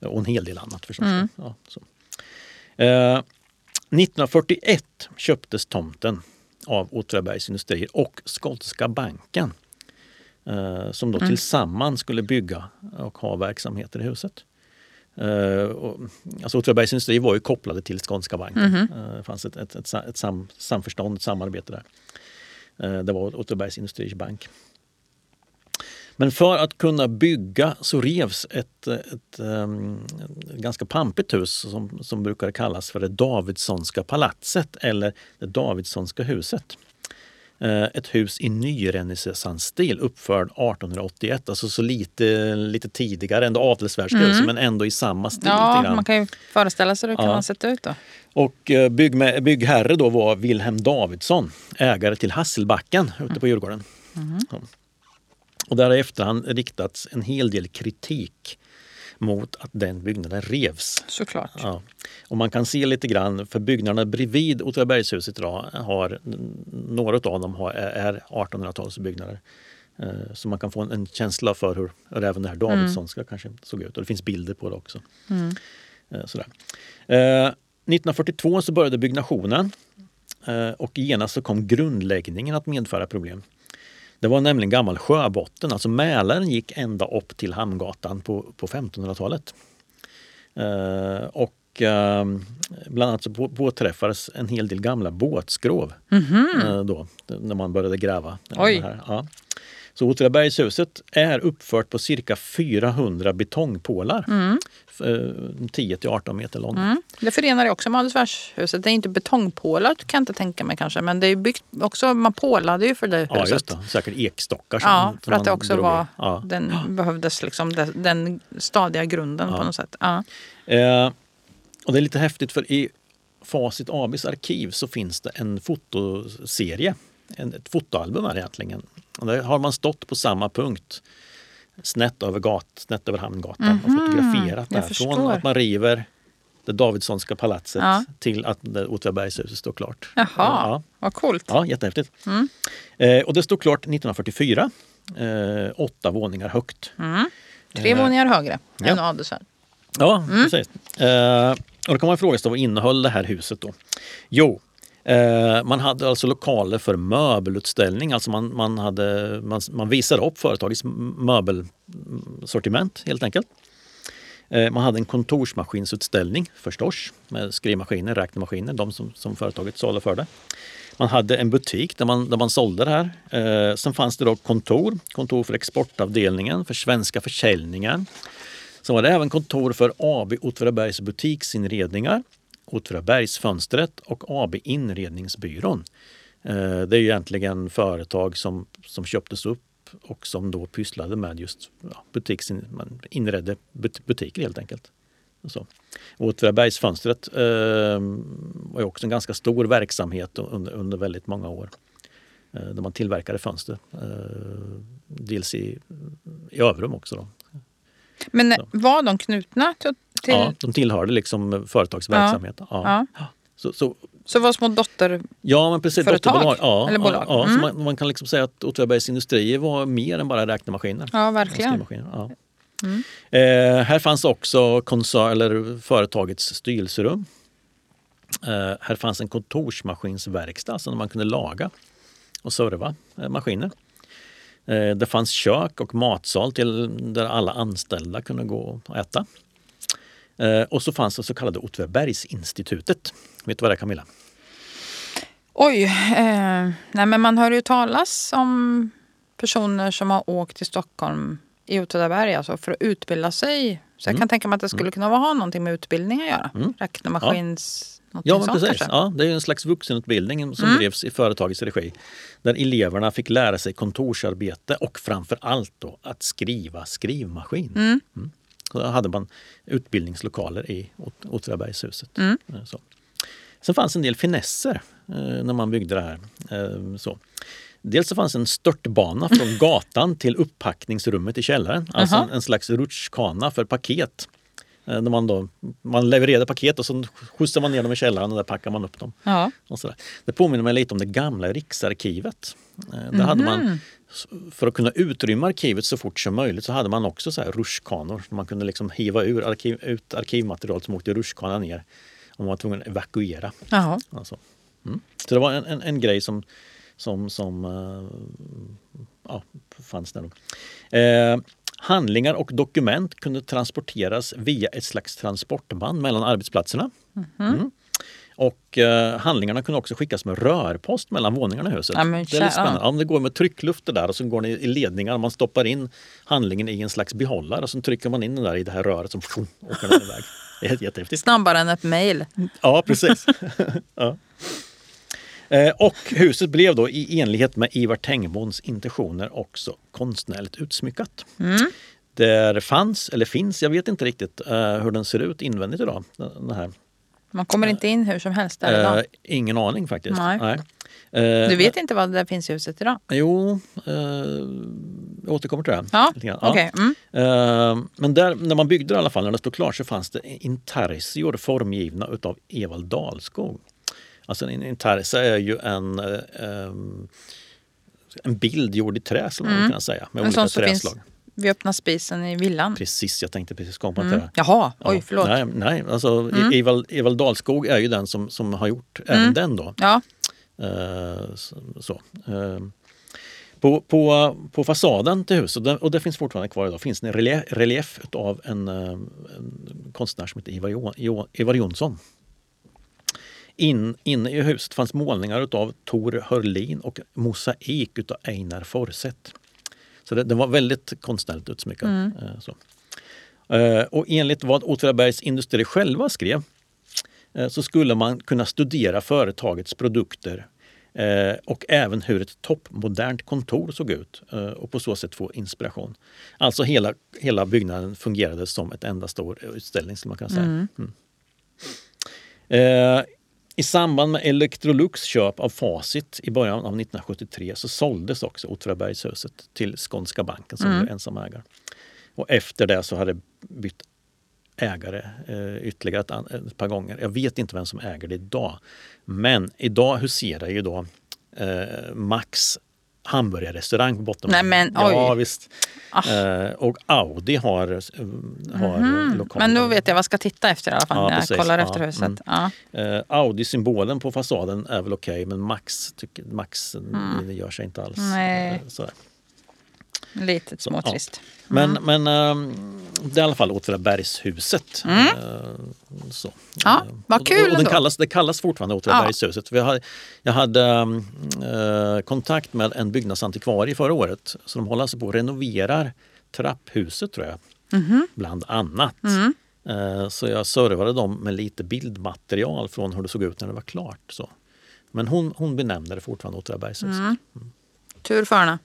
Och en hel del annat förstås. Ja, så. Eh, 1941 köptes tomten av Åtvidabergs Industrier och Skånska banken. eh, som då tillsammans skulle bygga och ha verksamheter i huset. Uh, och, alltså Åtvidabergs Industri var ju kopplade till Skånska banken. Mhm. Eh, det fanns ett, ett, ett, ett sam, samförstånd, ett samarbete där. Uh, det var Åtvidabergs Industris bank. Men för att kunna bygga så revs ett, ett, ehm, ganska pampigt hus som, som brukar kallas för det Davidssonska palatset eller det Davidssonska huset. Eh, Ett hus i nyrenässansstil uppförd 1881, alltså så lite, lite tidigare än adelsvärdshuset men ändå i samma stil. Ja, man kan ju föreställa sig hur det kan Ja. ha sett ut då. Och eh, byggme- byggherre då var Wilhelm Davidsson, ägare till Hasselbacken ute på Djurgården. Ja. Och där har i efterhand riktats en hel del kritik mot att den byggnaden revs. Såklart. Ja. Och man kan se lite grann, för byggnaderna bredvid Åtvidabergshuset idag har, några av dem har, är 1800-talsbyggnader. Eh, Så man kan få en, en känsla för hur, även det här Davidssonska kanske såg ut. Och det finns bilder på det också. Eh, Sådär. Eh, 1942 så började byggnationen eh, och genast så kom grundläggningen att medföra problem. Det var nämligen gammal sjöbotten, alltså Mälaren gick ända upp till Hamngatan på, på 1500-talet. Eh, och eh, bland annat så på- påträffades en hel del gamla båtskrov eh, då, när man började gräva. Oj. Ja. Så Åtvidabergshuset är uppfört på cirka 400 betongpålar. Eh, 10 till 18 meter långa. Mm. Det förenar det också med Adelsvärdshuset. Det är inte betongpålar kan jag inte tänka mig kanske. Men det är byggt också, man pålade ju för det Ja, huset. just det. Säkert ekstockar. som- Ja, för att det också drog var, Ja. den behövdes liksom den, stadiga grunden på något sätt. Ja. Eh, och det är lite häftigt för i Facit ABs arkiv så finns det en fotoserie, en, ett fotoalbum här egentligen. Och där har man stått på samma punkt snett över, gat, snett över Hamngatan och fotograferat Mhm, jag där. Från att man river det Davidssonska palatset Ja. till att det Åtvidabergshuset står klart. Jaha, Ja, vad coolt. ja jättehäftigt. Mm. Eh, och det stod klart 1944, eh, åtta våningar högt. Tre våningar högre ja. än Adelsvärd. Ja, precis. Eh, och då kan man fråga sig vad innehöll det här huset då? Jo, eh, man hade alltså lokaler för möbelutställning. Alltså man, man, hade, man, man visade upp företagets möbelsortiment helt enkelt. Eh, man hade en kontorsmaskinsutställning förstås med skrivmaskiner, räknemaskiner, de som, som företaget saluförde. Man hade en butik där man, där man sålde det här. Eh, sen fanns det då kontor, kontor för exportavdelningen, för svenska försäljningen. Sen var det även kontor för AB Åtvidabergs butiksinredningar, Åtvidabergsfönstret och AB Inredningsbyrån. Eh, det är ju egentligen företag som, som köptes upp och som då pysslade med just ja, butiksin, man inredde but- butiker helt enkelt. Så. Åtvidabergsfönstret eh, var ju också en ganska stor verksamhet under, under väldigt många år. Eh, där man tillverkade fönster. Eh, dels i, i Överum också. Då. Men Så. var de knutna till... Ja, de tillhörde liksom företagsverksamhet. Ja. Ja. Så, så, Så var små dotter... ja, men precis. Företag? dotterbolag. Ja, Eller bolag? Ja, Mm. man, man kan liksom säga att Åtvidabergs Industrier var mer än bara räknemaskiner. Ja, verkligen. Ja. Eh, här fanns också koncern, eller företagets styrelserum. Eh, här fanns en kontorsmaskinsverkstad så man kunde laga och serva eh, maskiner. Eh, det fanns kök och matsal till där alla anställda kunde gå och äta. Eh, och så fanns det så kallade Åtvidabergsinstitutet. Vet du vad det är Camilla? Oj, eh, nej men man hör ju talas om personer som har åkt till Stockholm i Åtvidaberg alltså för att utbilda sig. Så jag Mm. kan tänka mig att det skulle kunna ha någonting med utbildning att göra. Räknemaskins... någonting Ja, men precis. kanske. Ja, det är en slags vuxenutbildning som Mm. drevs i företagets regi. Där eleverna fick lära sig kontorsarbete och framför allt då att skriva skrivmaskin. Mm. Så då hade man utbildningslokaler i Åt- Åtvidabergshuset. Mm. Eh, Så. Sen fanns en del finesser eh, när man byggde det här. Eh, så. Dels så fanns en störtbana från gatan till upppackningsrummet i källaren. Alltså Jaha. en, en slags rutschkana för paket. Eh, När man, då, man levererade paket och så skjutsar man ner dem i källaren och där packar man upp dem. Ja. Och sådär. Det påminner mig lite om det gamla Riksarkivet. Eh, Där hade man, för att kunna utrymma arkivet så fort som möjligt så hade man också så här rutschkanor. Man kunde liksom hiva ur arkiv, ut arkivmaterial som åkte i rutschkanan ner om man var tvungen att evakuera. Alltså. Mm. Så det var en, en, en grej som, som, som eh, ja, fanns det nog. Eh, handlingar och dokument kunde transporteras via ett slags transportband mellan arbetsplatserna. Mm. Och eh, handlingarna kunde också skickas med rörpost mellan våningarna i huset. Ja, men det är lite spännande. Ja, det går med trycklufter där och så går det i ledningar. Man stoppar in handlingen i en slags behållare och så trycker man in den där i det här röret som pjong, åker den iväg. Det är jättehäftigt. Snabbare än ett mejl. Ja, precis. ja. Eh, Och huset blev då i enlighet med Ivar Tengbons intentioner också konstnärligt utsmyckat. Där fanns, eller finns, jag vet inte riktigt eh, hur den ser ut invändigt idag. Den här. Man kommer inte in hur som helst där idag. Eh, ingen aning faktiskt. Nej. Eh, Du vet inte vad det finns i huset idag? Jo, eh, jag återkommer till det. Ja, grann. okej. Mm. Eh, men där, när man byggde det i alla fall, när det stod klart så fanns det intarsior formgivna utav Evald Dahlskog. Alltså en intarsia är ju en, eh, em, en bild gjord i trä skulle man Mm. kunna säga. Med En olika som finns träslag. vid öppna spisen i villan. Precis, jag tänkte precis komma till Mm. det. Jaha, oj Ja, förlåt. Nej, nej alltså Mm. Evald, Evald Dahlskog är ju den som, som har gjort även den då. Ja, Eh, så. Eh, på, på, på fasaden till huset, och det, och det finns fortfarande kvar idag, finns en relief, relief av en, eh, en konstnär som heter Ivar, Ivar Jonsson. In, inne i huset fanns målningar av Tor Hörlin och mosaik utav Einar Forseth. Så det, det var väldigt konstnärligt utsmyckat. eh, Så. Eh, Och enligt vad Åtvidabergs Industri själva skrev eh, så skulle man kunna studera företagets produkter och även hur ett toppmodernt kontor såg ut och på så sätt få inspiration. Alltså hela, hela byggnaden fungerade som ett enda stor utställning skulle man kunna säga. Mm. Eh, I samband med Electrolux köp av Facit i början av 1973 så såldes också Åtvidabergshuset till Skånska banken som var ensam ägare. Och efter det så hade det bytt ägare eh, ytterligare ett, ett par gånger. Jag vet inte vem som äger det idag. Men idag huserar ju då eh, Max hamburgerrestaurang på botten. Nej, men, Ja oj. visst. Ah. Eh, och Audi har, eh, har mm lokaler. men då vet jag vad jag ska titta efter i alla fall Ja, när jag precis. kollar Ja, efter huset. mm. Ja. Eh, Audi-symbolen på fasaden är väl okej men Max, tycker, Max eh, det gör sig inte alls. Mm. Nej. eh. Lite småtrist. Men, men ehm, det är i alla fall Åtvidabergshuset. Så. Mm. Ja, Eh, vad kul och, och den ändå. kallas, Det kallas fortfarande Åtvidabergshuset. Vi har, jag hade eh, kontakt med en byggnadsantikvarie förra året. Så de håller alltså på och renoverar trapphuset tror jag. Mhm. Bland annat. Mm. Så jag servade dem med lite bildmaterial från hur det såg ut när det var klart. Så. Men hon, hon benämnde det fortfarande Åtvidabergshuset. Mm. Tur för henne.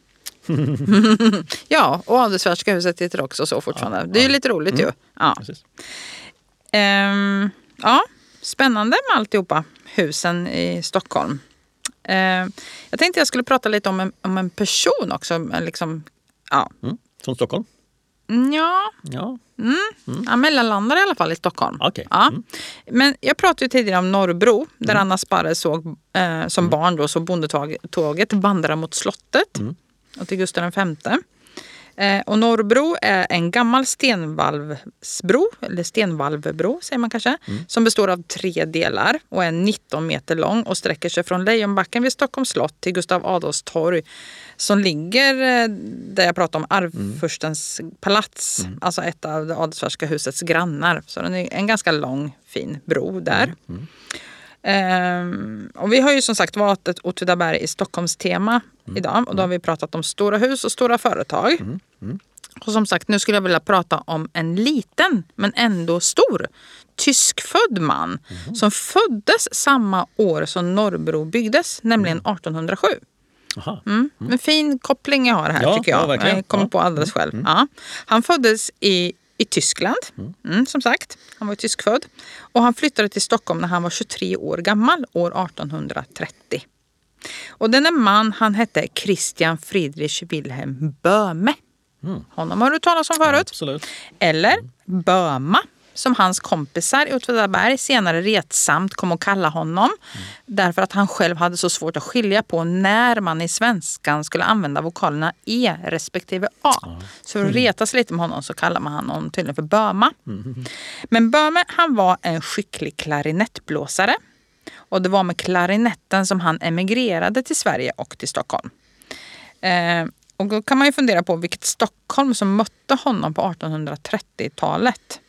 ja, och Adelswärska huset heter också så fortfarande. Det är ju lite roligt ju. Ja. Ehm, ja, spännande med alltihopa. Husen i Stockholm. Ehm, jag tänkte jag skulle prata lite om en, om en person också. Liksom, ja. Mm. Från Stockholm? ja, Ja. han mellanlandade i alla fall i Stockholm. Okej. Ja. Mm. Men jag pratade ju tidigare om Norrbro där Anna Sparre såg, eh, som barn då, så bondetåget vandra mot slottet och till Gustav V. Eh, och Norrbro är en gammal stenvalvsbro, eller stenvalvbro säger man kanske, som består av tre delar och är 19 meter lång och sträcker sig från Lejonbacken vid Stockholms slott till Gustav Adolfs torg som ligger eh, där jag pratade om Arvfurstens palats, alltså ett av det Adelswärska husets grannar. Så den är en ganska lång fin bro där. Ehm, och vi har ju som sagt valt ett Åtvidaberg i Stockholms tema idag och då har vi pratat om stora hus och stora företag. Och som sagt, nu skulle jag vilja prata om en liten men ändå stor tyskfödd man som föddes samma år som Norrbro byggdes, nämligen 1807. Aha. Mm. En fin koppling jag har här Ja, tycker jag. ja, verkligen. jag kommer på alldeles själv. Ja. Han föddes i, i Tyskland, mm, som sagt. Han var ju tyskfödd. Och han flyttade till Stockholm när han var 23 år gammal, år 1830. Och denne man han hette Christian Friedrich Wilhelm Böhme. Honom har du talat om förut. Absolut. Eller Böma, som hans kompisar i Åtvidaberg senare retsamt kom att kalla honom. Därför att han själv hade så svårt att skilja på när man i svenskan skulle använda vokalerna E respektive A. Så för att retas lite med honom så kallar man honom tydligen för Böma. Men Böhme han var en skicklig klarinettblåsare. Och det var med klarinetten som han emigrerade till Sverige och till Stockholm. Eh, Och då kan man ju fundera på vilket Stockholm som mötte honom på 1830-talet.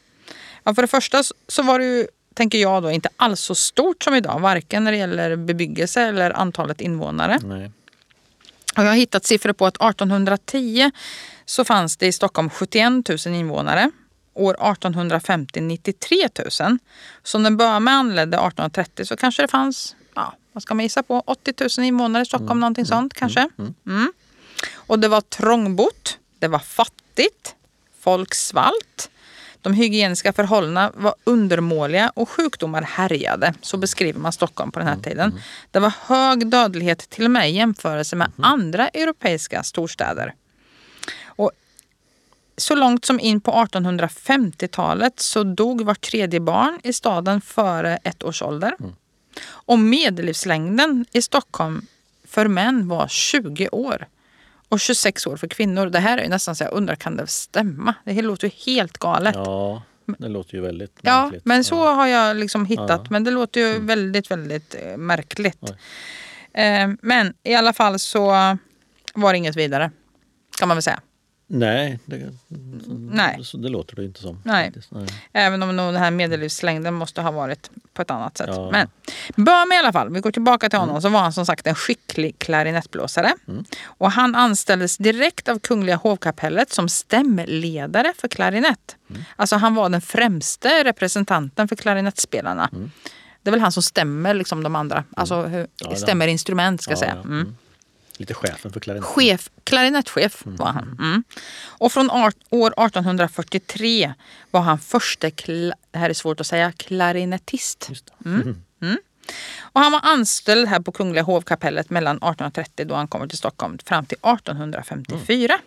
Ja, för det första så var det ju, tänker jag då, inte alls så stort som idag. Varken när det gäller bebyggelse eller antalet invånare. Nej. Och jag har hittat siffror på att 1810 så fanns det i Stockholm 71 000 invånare. År 1850 93 000. Så när Böhme anlände 1830 så kanske det fanns, ja, vad ska man gissa på, 80 000 invånare i Stockholm, någonting sånt kanske. Mm. Och det var trångbott, det var fattigt, folk svalt. De hygieniska förhållandena var undermåliga och sjukdomar härjade. Så beskriver man Stockholm på den här tiden. Det var hög dödlighet till och med i jämförelse med andra europeiska storstäder. Och så långt som in på 1850-talet så dog var tredje barn i staden före ett års ålder. Och medellivslängden i Stockholm för män var 20 år och 26 år för kvinnor. Det här är ju nästan så jag undrar, kan det stämma? Det låter ju helt galet. Ja, Ja, det låter ju väldigt Ja, märkligt. men så har jag liksom hittat. Ja. Men det låter ju väldigt, väldigt eh, märkligt. Eh, men i alla fall så var det inget vidare. Kan man väl säga. Nej, det, Nej. Så det låter det inte som. Nej. Nej. Även om nog den här medellivslängden måste ha varit på ett annat sätt. Ja. Men Böhme i alla fall, vi går tillbaka till honom, så var han som sagt en skicklig klarinettblåsare. Och han anställdes direkt av Kungliga hovkapellet som stämledare för klarinett. Alltså han var den främste representanten för klarinettspelarna. Det är väl han som stämmer liksom de andra. Alltså hur, Ja, stämmer instrument ska jag Ja, säga. ja. Mm. Mm. Lite chefen för klarinett. Chef, klarinettchef var han. Mm. Och från år 1843 var han förste, det här är svårt att säga, klarinettist. Just det. Och han var anställd här på Kungliga hovkapellet mellan 1830 då han kommer till Stockholm fram till 1854.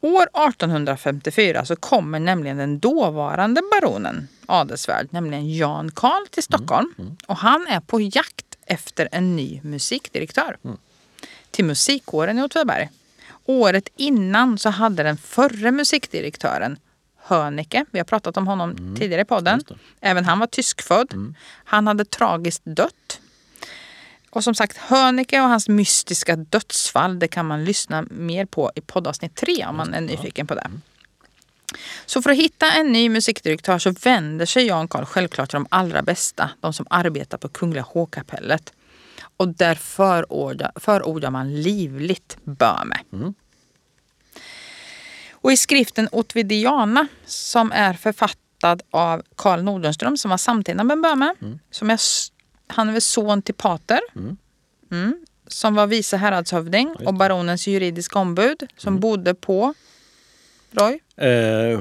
År 1854 så kommer nämligen den dåvarande baronen adelsvärd, nämligen Jan Karl till Stockholm. Och han är på jakt efter en ny musikdirektör till musikkåren i Åtvidaberg. Året innan så hade den förre musikdirektören Hönecke, vi har pratat om honom tidigare i podden. Även han var tyskfödd. Han hade tragiskt dött. Och som sagt, Hönecke och hans mystiska dödsfall, det kan man lyssna mer på i poddavsnitt 3 om man är nyfiken på det. Så för att hitta en ny musikdirektör så vänder sig Jan Karl självklart till de allra bästa, de som arbetar på Kungliga hovkapellet. Och där förordar, förordar man livligt Böhme. Och i skriften Otvidiana som är författad av Karl Nordenström som var samtida med Böhme. Som är, han är son till Pater. Mm. som var vice häradshövding och baronens juridiska ombud som bodde på Roy, Eh,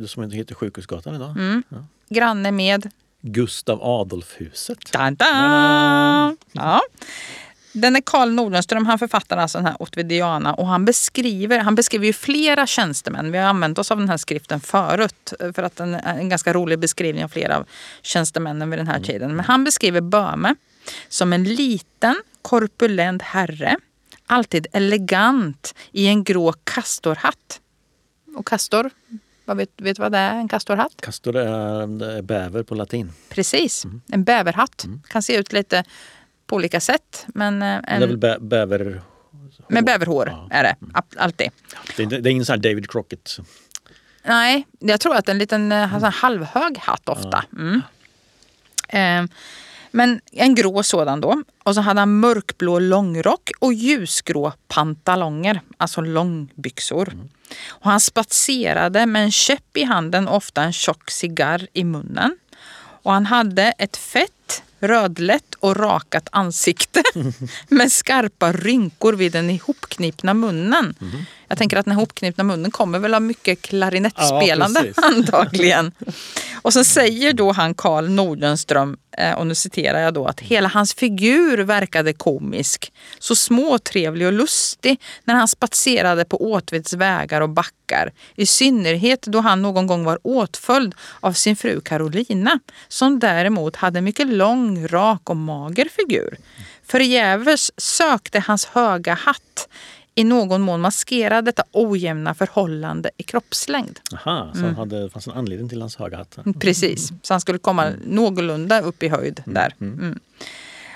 det som heter Sjukhusgatan idag. Mm. granne med Gustav Adolfhuset. Dan, dan. Ja. Den är Karl Nordenström, han författar alltså den här Otvidiana och han beskriver, han beskriver ju flera tjänstemän. Vi har använt oss av den här skriften förut för att den är en ganska rolig beskrivning av flera av tjänstemännen vid den här tiden. Men han beskriver Böhme som en liten korpulent herre, alltid elegant i en grå kastorhatt. Och kastor, vad vet, vet du vad det är, en kastorhatt? Castor är, det är bäver på latin. Precis, en bäverhatt. Kan se ut lite på olika sätt. Men eh, Det är väl en, bä, bäver... med bäverhår Ja. är det ap- alltid. Det är, det är ingen sån här David Crockett. Nej, jag tror att en liten eh, här halvhög hatt ofta. Mm. Eh, men en grå sådan då. Och så hade han mörkblå långrock och ljusgrå pantalonger, alltså långbyxor. Och han spatserade med en käpp i handen och ofta en tjock cigarr i munnen. Och han hade ett fett, rödlätt och rakat ansikte med skarpa rynkor vid den ihopknipna munnen. Jag tänker att den ihopknipna munnen kommer väl av mycket klarinettspelande Ja, antagligen. Och så säger då han Karl Nordenström, eh, och nu citerar jag då, att hela hans figur verkade komisk. Så småtrevlig och lustig när han spatserade på Åtvids vägar och backar. I synnerhet då han någon gång var åtföljd av sin fru Carolina, som däremot hade en mycket lång, rak och mager figur. Förgäves sökte hans höga hatt i någon mån maskera detta ojämna förhållande i kroppslängd. Aha, så Mm. han hade, det fanns en anledning till hans höga hatt. Precis, så han skulle komma någorlunda upp i höjd där. Mm.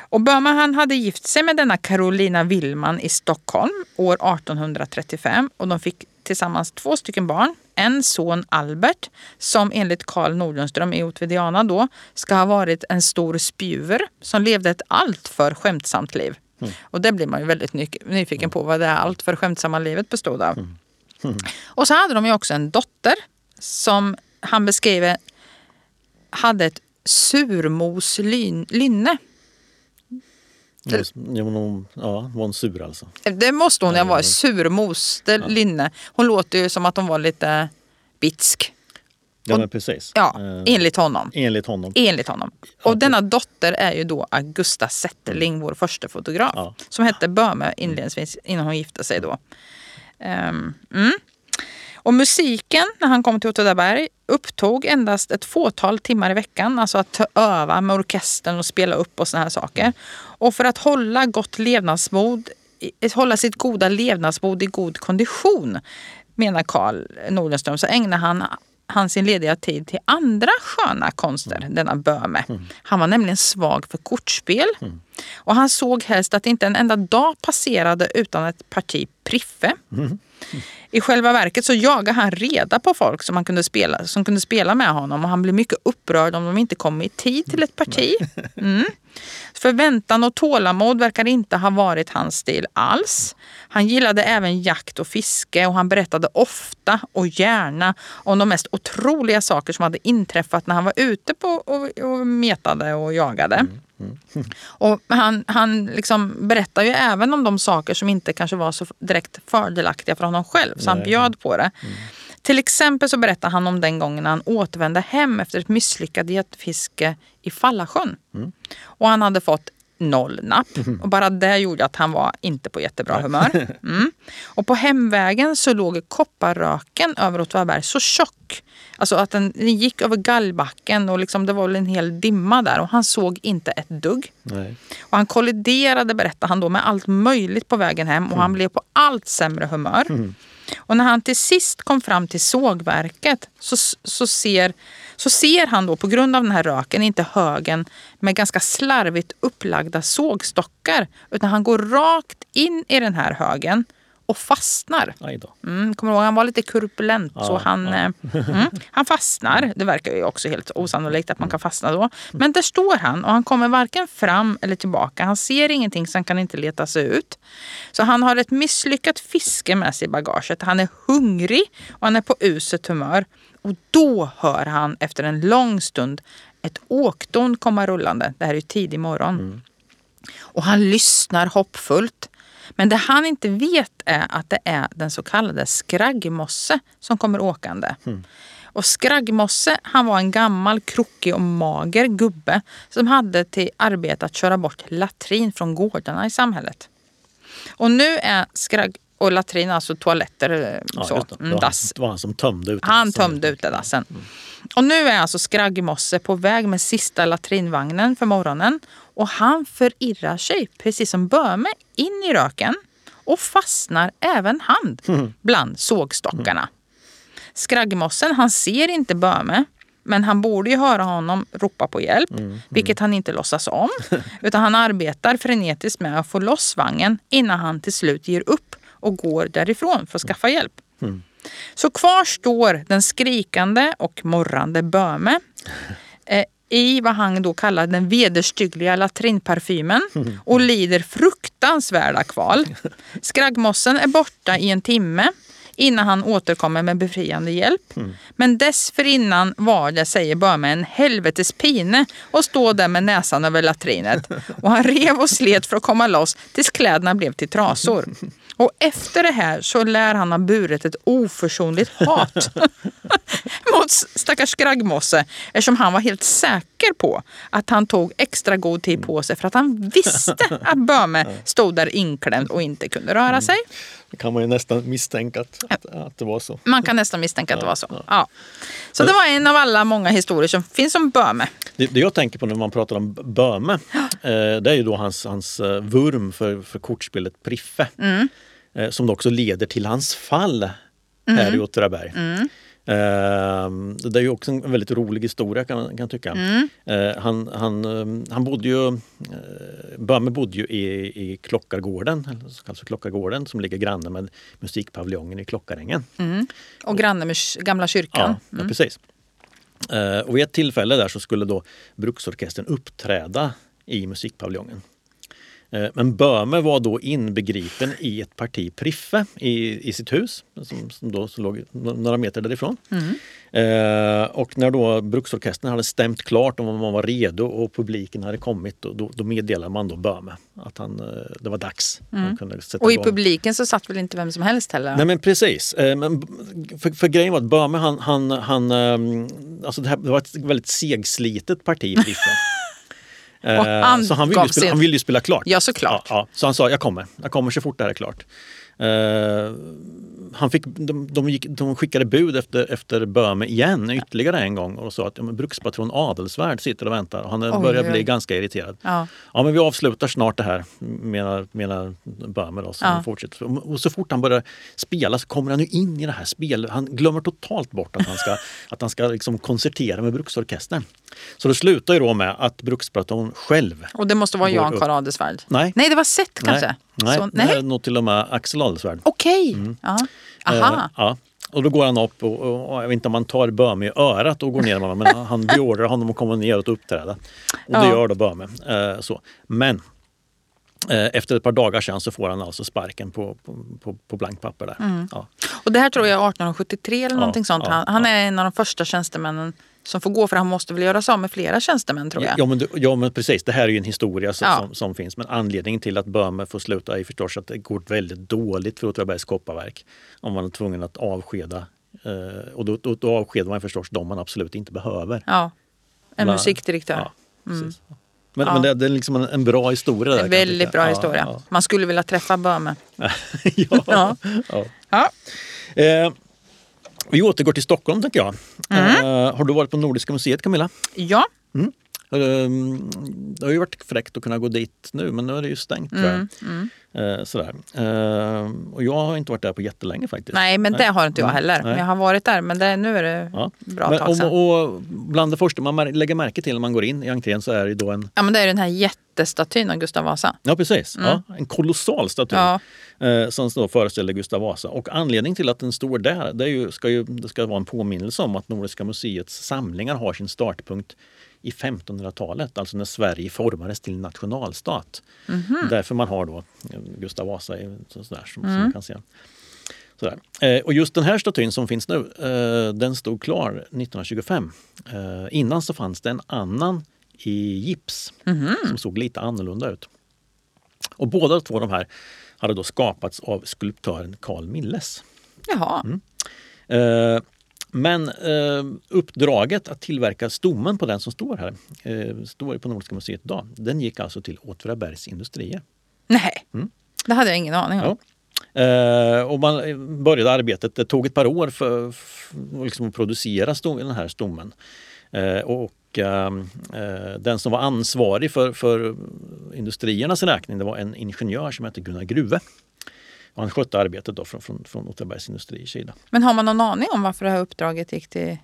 Och Böhme han hade gift sig med denna Carolina Willman i Stockholm år 1835 och de fick tillsammans två stycken barn. En son Albert som enligt Carl Nordlundström i Otvidiana då ska ha varit en stor spjuver som levde ett alltför skämtsamt liv. Mm. Och det blir man ju väldigt nyfiken på vad det är alltför skämtsamma livet bestod av. Mm. Mm. Och så hade de ju också en dotter som han beskriver hade ett surmoslynne. Ja, hon, ja, var hon sur alltså? Det måste hon ja, vara. Surmos, det ja. linne. Hon låter ju som att hon var lite bitsk. Ja, men precis. Ja, eh, enligt honom. Enligt honom. Enligt honom. Och denna dotter är ju då Augusta Zetterling, vår första fotograf. Ja. Som hette Böhme inledningsvis innan hon gifte sig då. Um, mm. Och musiken när han kom till Åtvidaberg upptog endast ett fåtal timmar i veckan. Alltså att öva med orkestern och spela upp och såna här saker. Och för att hålla gott levnadsmod, hålla sitt goda levnadsmod i god kondition menar Karl Nordenström så ägnar han han sin lediga tid till andra sköna konster, mm. denna Böhme. Mm. Han var nämligen svag för kortspel. Mm. Och han såg helst att inte en enda dag passerade utan ett parti priffe. Mm. I själva verket så jagade han reda på folk som, han kunde spela, som kunde spela med honom och han blev mycket upprörd om de inte kom i tid till ett parti. Mm. Förväntan och tålamod verkar inte ha varit hans stil alls. Han gillade även jakt och fiske och han berättade ofta och gärna om de mest otroliga saker som hade inträffat när han var ute på och, och metade och jagade. Mm. Och han, han liksom berättar ju även om de saker som inte kanske var så direkt fördelaktiga för honom själv. Så han bjöd på det. Mm. Till exempel så berättar han om den gången han återvände hem efter ett misslyckat jättefiske i Fallasjön. Mm. Och han hade fått noll napp. Mm. Och bara det gjorde att han var inte på jättebra humör. Mm. Och på hemvägen så låg kopparröken över Åtvidaberg så tjock. Alltså att den, den, gick över gallbacken och liksom det var en hel dimma där och han såg inte ett dugg. Nej. Och han kolliderade, berättade han då, med allt möjligt på vägen hem och mm. han blev på allt sämre humör. Mm. Och när han till sist kom fram till sågverket så, så ser så ser han då på grund av den här röken inte högen med ganska slarvigt upplagda sågstockar utan han går rakt in i den här högen och fastnar. Mm, kommer ihåg, han var lite kurpulent ja, så han, ja. Eh, mm, han fastnar. Det verkar ju också helt osannolikt att man kan fastna då. Men där står han och han kommer varken fram eller tillbaka. Han ser ingenting så han kan inte leta sig ut. Så han har ett misslyckat fiske med sig i bagaget. Han är hungrig och han är på uset humör. Och då hör han efter en lång stund ett åkdon komma rullande. Det här är ju tidig morgon. Mm. Och han lyssnar hoppfullt. Men det han inte vet är att det är den så kallade skraggmosse som kommer åkande. Mm. Och Skraggmosse han var en gammal, krokig och mager gubbe som hade till arbete att köra bort latrin från gårdarna i samhället. Och nu är skragg och latrin, alltså toaletter. Eh, ja, så. Det. Mm, dass. det var han som tömde ut Han tömde utedassen. Mm. Och nu är alltså Skraggmosse på väg med sista latrinvagnen för morgonen. Och han förirrar sig, precis som Böhme, in i röken. Och fastnar även han mm. bland sågstockarna. Mm. Skraggmossen, han ser inte Böhme. Men han borde ju höra honom ropa på hjälp, mm, mm. vilket han inte låtsas om. Utan han arbetar frenetiskt med att få loss vagnen innan han till slut ger upp och går därifrån för att skaffa hjälp. Mm. Så kvar står den skrikande och morrande Böme eh, i vad han då kallar den vederstyggliga latrinparfymen och lider fruktansvärda kval. Skraggmossen är borta i en timme innan han återkommer med befriande hjälp. Mm. Men dessförinnan var det, säger Böhme, en helvetes pine att stå där med näsan över latrinet. Och han rev och slet för att komma loss tills kläderna blev till trasor. Och efter det här så lär han ha burit ett oförsonligt hat mot stackars skraggmosse eftersom han var helt säker på att han tog extra god tid på sig för att han visste att Böhme stod där inklämd och inte kunde röra sig. Det kan man ju nästan misstänka att, att det var så. Man kan nästan misstänka att det var så. Ja. Så det var en av alla många historier som finns om Böhme. Det, det jag tänker på när man pratar om Böhme, eh, det är ju då hans, hans eh, vurm för, för kortspelet Priffe. Mm. Eh, som också leder till hans fall mm. här i Åtvidaberg. Mm. Ehm, det är ju också en väldigt rolig historia kan man kan tycka. Mm. Eh, han, han, eh, han bodde ju, eh, Böhme bodde ju i, i Klockargården, eller så kallas för Klockargården som ligger granne med musikpaviljongen i Klockarängen. Mm. Och granne med gamla kyrkan. Ja, ja, precis. Eh, och vid ett tillfälle där så skulle då bruksorkestern uppträda i musikpaviljongen. Eh, Men Böhme var då inbegripen i ett parti Priffe i, i sitt hus som, som då så låg några meter därifrån. Eh, och när då bruksorkestern hade stämt klart om man var redo och publiken hade kommit då, då, då meddelade man då Böhme att han, eh, det var dags. Sätta Och i igång. publiken så satt väl inte vem som helst heller? Nej men precis. Eh, Men för, för grejen var att Böhme han, han, han ehm, alltså det, här, det var ett väldigt segslitet parti Priffe. Eh, Och han så han ville, ju spela, sin- han ville ju spela klart. Ja, såklart. Ja, ja. Så han sa, jag kommer. Jag kommer så fort det här är klart. Eh, han fick, de, de, gick, de skickade bud efter, efter Böhme igen ytterligare en gång och sa att ja, brukspatron Adelsvärd sitter och väntar och han Oj, börjar oj, bli ganska irriterad. Ja. Ja men vi avslutar snart det här menar, menar Böhme då som Ja. fortsätter. Och så fort han börjar spela så kommer han ju in i det här spelet. Han glömmer totalt bort att han ska, att han ska liksom koncertera med bruksorkestern. Så det slutar ju då med att brukspatron själv Och det måste vara Jan. Karl Adelsvärd? Nej. Nej, det var Seth kanske? Nej, Så, nej, nog till och med Axel Adelsvärd. Okej. Ja. Aha. Eh, ja. Och då går han upp och, och, jag vet inte om han tar Böhme i örat och går ner med honom men han beordrar honom att komma ner och uppträda. Och det Ja. gör då Böhme. Eh, så. Men eh, efter ett par dagar sen så får han alltså sparken på, på, på, blankt papper där. Mm. Ja. Och det här tror jag är 1873 eller Ja, någonting sånt. ja, Han, han är en av de första tjänstemännen som får gå för han måste väl göra sig av med flera tjänstemän tror jag. Ja, men, ja men precis, det här är ju en historia som, Ja. som, som finns. Men anledningen till att Böhme får sluta är förstås att det går väldigt dåligt för Åtvidabergs kopparverk. Om man är tvungen att avskeda. Eh, och då, då, då avskedar man förstås de man absolut inte behöver. Ja. En musikdirektör. Ja, precis. Men, Ja. men det, det är liksom en, en bra historia. Där, En väldigt bra Ja, historia. Man skulle vilja träffa Böhme. Ja. ja. Ja. ja. Ja. Eh, vi återgår till Stockholm tänker jag. Mm. Eh, har du varit på Nordiska museet Camilla? ja. Um, det har ju varit fräckt att kunna gå dit nu men nu är det ju stängt tror jag. Mm, mm. Eh, sådär. Eh, och jag har inte varit där på jättelänge faktiskt. Nej, men det har inte jag Mm, heller. nej. Jag har varit där, men det, nu är det Ja. bra Men, tag sedan. och, och bland det första man lägger märke till när man går in i entrén så är det då en Ja, men det är den här jättestatyn av Gustav Vasa. Ja precis, ja, en kolossal staty Mm. Ja. eh, som då föreställer Gustav Vasa. Och anledningen till att den står där det, är ju, ska ju, det ska vara en påminnelse om att Nordiska museets samlingar har sin startpunkt i 1500-talet, alltså när Sverige formades till nationalstat. Mhm. Därför man har då eh, Gustav Vasa sådär, som, som Mm. man kan se. Sådär. Eh, och just den här statyn som finns nu, eh, den stod klar 1925. Eh, innan så fanns det en annan i gips Mhm. som såg lite annorlunda ut. Och båda två de här hade då skapats av skulptören Carl Milles. Jaha. Mm. Eh, men eh, uppdraget att tillverka stommen på den som står här, eh, står på Nordiska museet idag, den gick alltså till Åtvidabergs industrier. Nej, det hade jag ingen aning om. Mm. Ja. Eh, och man började arbetet, det tog ett par år för, för liksom att producera stom, den här stommen. Eh, och ehm, eh, den som var ansvarig för, för industriernas räkning det var en ingenjör som hette Gunnar Gruve. Han skötte arbetet då från, från, från Åtvidabergs industriers sida. Men har man någon aning om varför det här uppdraget gick till,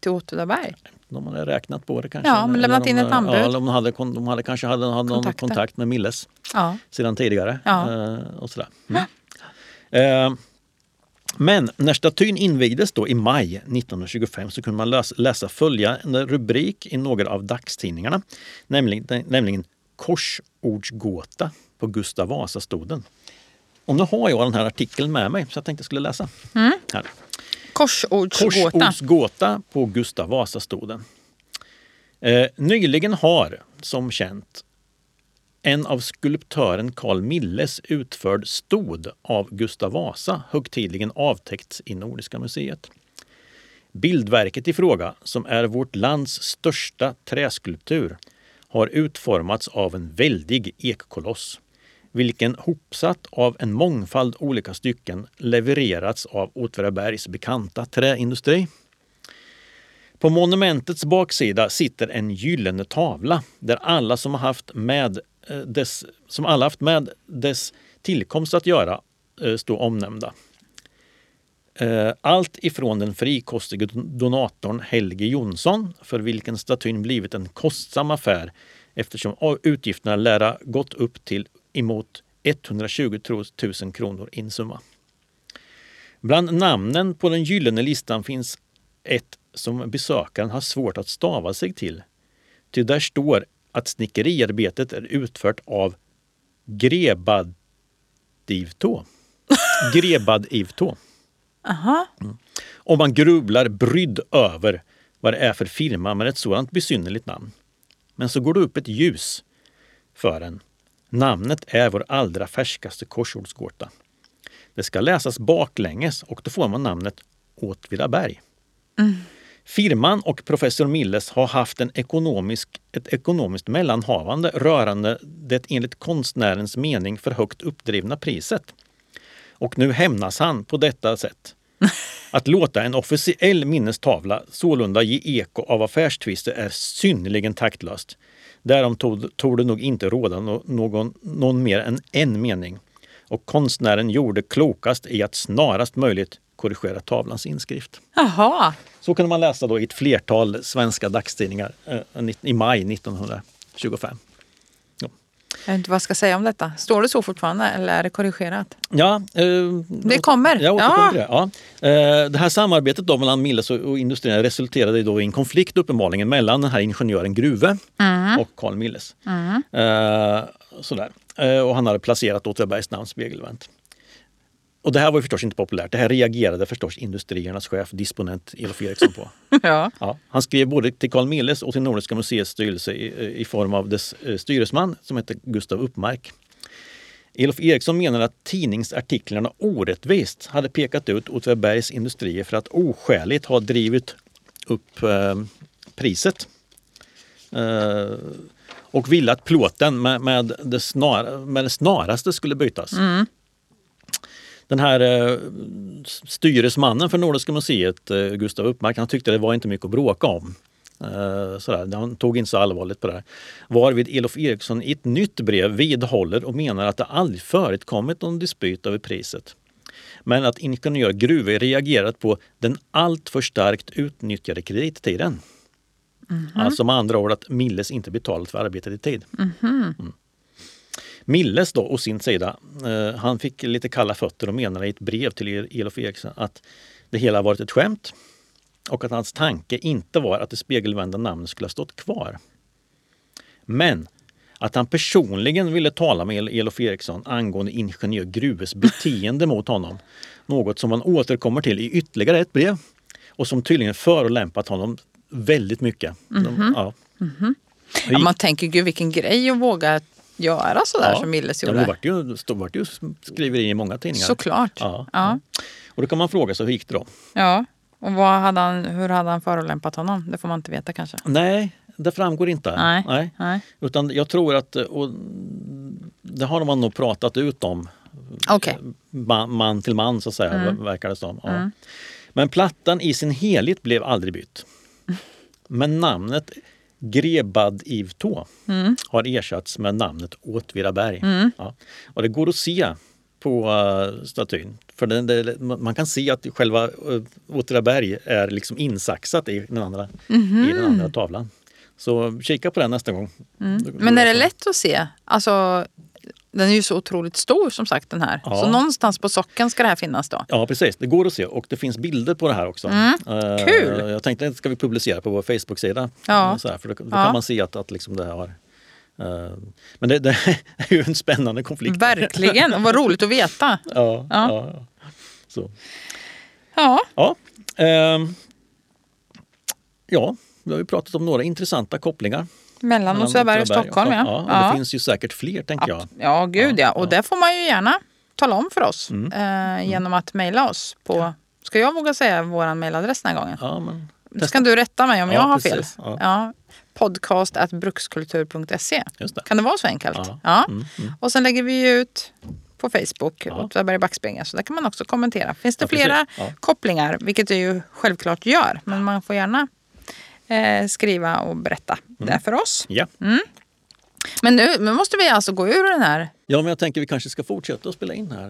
till Åtvidaberg? De hade räknat på det kanske. Ja, men lämnat in ett anbud. Ja, de hade, de hade kanske hade, hade någon kontakt med Milles Ja. sedan tidigare. Ja. Eh, och sådär. Mm. Eh, men när statyn invigdes då i maj 1925 så kunde man läsa, läsa följande rubrik i några av dagstidningarna. Nämligen, nämligen Korsordsgåta på Gustav Vasa-stoden. Och nu har jag den här artikeln med mig så jag tänkte jag skulle läsa. Här. Korsordsgåta. Korsordsgåta på Gustav Vasa-stoden. Eh, nyligen har, som känt, en av skulptören Carl Milles utförd stod av Gustav Vasa högtidligen avtäckts i Nordiska museet. Bildverket i fråga, som är vårt lands största träskulptur, har utformats av en väldig ekkoloss, vilken hopsatt av en mångfald olika stycken levererats av Åtvidabergs bekanta träindustri. På monumentets baksida sitter en gyllene tavla där alla som har haft med eh, dess, som alla haft med dess tillkomst att göra eh, står omnämnda. Eh, allt ifrån den frikostige donatorn Helge Jonsson för vilken statyn blivit en kostsam affär eftersom utgifterna lär ha gått upp till emot 120 000 kronor in summa. Bland namnen på den gyllene listan finns ett som besökaren har svårt att stava sig till. Ty där står att snickeriarbetet är utfört av Grebadivtå. Grebadivtå. Aha. Och man grubblar brydd över vad det är för firma med ett sådant besynnerligt namn. Men så går det upp ett ljus för en. Namnet är vår allra färskaste korsordsgåta. Det ska läsas baklänges och då får man namnet Åtvidaberg. Firman och professor Milles har haft en ekonomisk, ett ekonomiskt mellanhavande rörande det enligt konstnärens mening för högt uppdrivna priset. Och nu hämnas han på detta sätt. Att låta en officiell minnestavla sålunda ge eko av affärstvister är synnerligen taktlöst. Därom torde nog inte råda någon, någon mer än en mening. Och konstnären gjorde klokast i att snarast möjligt korrigera tavlans inskrift. Jaha. Så kunde man läsa då i ett flertal svenska dagstidningar eh, i maj 1925. Jag vet inte vad jag ska säga om detta. Står det så fortfarande eller är det korrigerat? Ja, eh, Det kommer. Jag Ja. det. Ja. Eh, det här samarbetet då mellan Milles och, industrin resulterade då i en konflikt uppenbarligen mellan den här ingenjören Gruve Mm. och Carl Milles. Eh, sådär. Eh, och han hade placerat Åtvidabergs namn spegelvänt. Och det här var ju förstås inte populärt. Det här reagerade förstås industriernas chef, disponent Elof Eriksson på. Ja. Ja, han skrev både till Carl Milles och till Nordiska museets styrelse i, i form av dess eh, styresman som hette Gustav Uppmark. Elof Eriksson menar att tidningsartiklarna orättvist hade pekat ut Åtvidabergs industrier för att oskäligt ha drivit upp eh, priset. Eh, och ville att plåten med, med, det snar, med det snaraste skulle bytas. Den här eh, styresmannen för Nordiska museet, eh, Gustav Uppmark, han tyckte det var inte mycket att bråka om. Eh, sådär. Han tog inte så allvarligt på det här. Varvid Elof Eriksson i ett nytt brev vidhåller och menar att det aldrig förekommit någon dispyt över priset. Men att ingenjör Gruve reagerat på den alltför starkt utnyttjade kredittiden. Alltså med andra ord att Milles inte betalat för arbetet i tid. Mm. Milles då å sin sida, eh, han fick lite kalla fötter och menade i ett brev till El- Elof Eriksson att det hela varit ett skämt och att hans tanke inte var att det spegelvända namnet skulle ha stått kvar. Men att han personligen ville tala med El- Elof Eriksson angående ingenjör Gruves beteende mot honom. Något som han återkommer till i ytterligare ett brev och som tydligen förolämpat honom väldigt mycket. De, ja. Ja, man tänker, gud vilken grej att våga göra sådär som Milles Ja, gjorde. det vart ju, stod, vart ju skriveri i många tidningar. Såklart. Ja. Ja. Och då kan man fråga sig hur gick det då? ja. Och hade han, hur hade han förolämpat honom? Det får man inte veta kanske. Nej, det framgår inte. Nej. Nej. Utan jag tror att, och det har man nog pratat ut om Okej. man, man till man så att säga, Mm. verkar det som. Ja. Men plattan i sin helhet blev aldrig bytt. Men namnet Grebadivtå Mm. har ersatts med namnet Åtvidaberg. Ja. Och det går att se på uh, statyn. För den, det, man kan se att själva uh, Åtvidaberg är liksom insaxat i den andra, i den andra tavlan. Så kika på den nästa gång. Mhm. Men är det lätt att se? Alltså, den är ju så otroligt stor som sagt den här. Ja. Så någonstans på socken ska det här finnas då? Ja precis, det går att se och det finns bilder på det här också. Mm. Kul! Jag tänkte att ska vi publicera på vår Facebook-sida. Ja. Eh, Så här, för då, då Ja. kan man se att, att liksom det har... eh, men det, det är ju en spännande konflikt. Verkligen, och vad roligt att veta. Ja, Ja. ja. ja. Så. Ja, Ja, ehm, ja, vi har ju pratat om några intressanta kopplingar. Mellan Åtvidaberg och Stockholm. Ja. Ja, och Ja. Det finns ju säkert fler tänker jag. ja, gud ja. Och det får man ju gärna tala om för oss Mm. eh, genom att mejla oss på... Ska jag våga säga vår mejladress den här gången? Ja, men, Så kan du rätta mig om Ja, jag har precis. fel. Ja. At brukskultur.se. det. Kan det vara så enkelt? Ja. Mm, mm. Och sen lägger vi ut på Facebook. Åtvidaberg backspegel. Så där kan man också kommentera. Finns det flera kopplingar, vilket det ju självklart gör. Men man får gärna eh, skriva och berätta Mm. det för oss. Ja. Men nu, nu måste vi alltså gå ur den här. ja, men jag tänker vi kanske ska fortsätta att spela in här.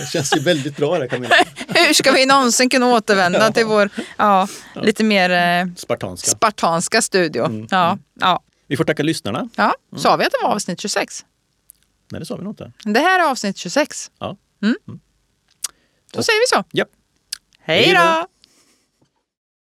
Det känns ju väldigt bra det Camilla. hur ska vi någonsin kunna återvända till vår ja, lite mer eh, Spartanska. spartanska studio? Ja, ja, Vi får tacka lyssnarna. ja. Sa vi att det var avsnitt 26? Nej, det sa vi nog inte. Det här är avsnitt 26. Ja. Då säger vi så. Japp. Hej då!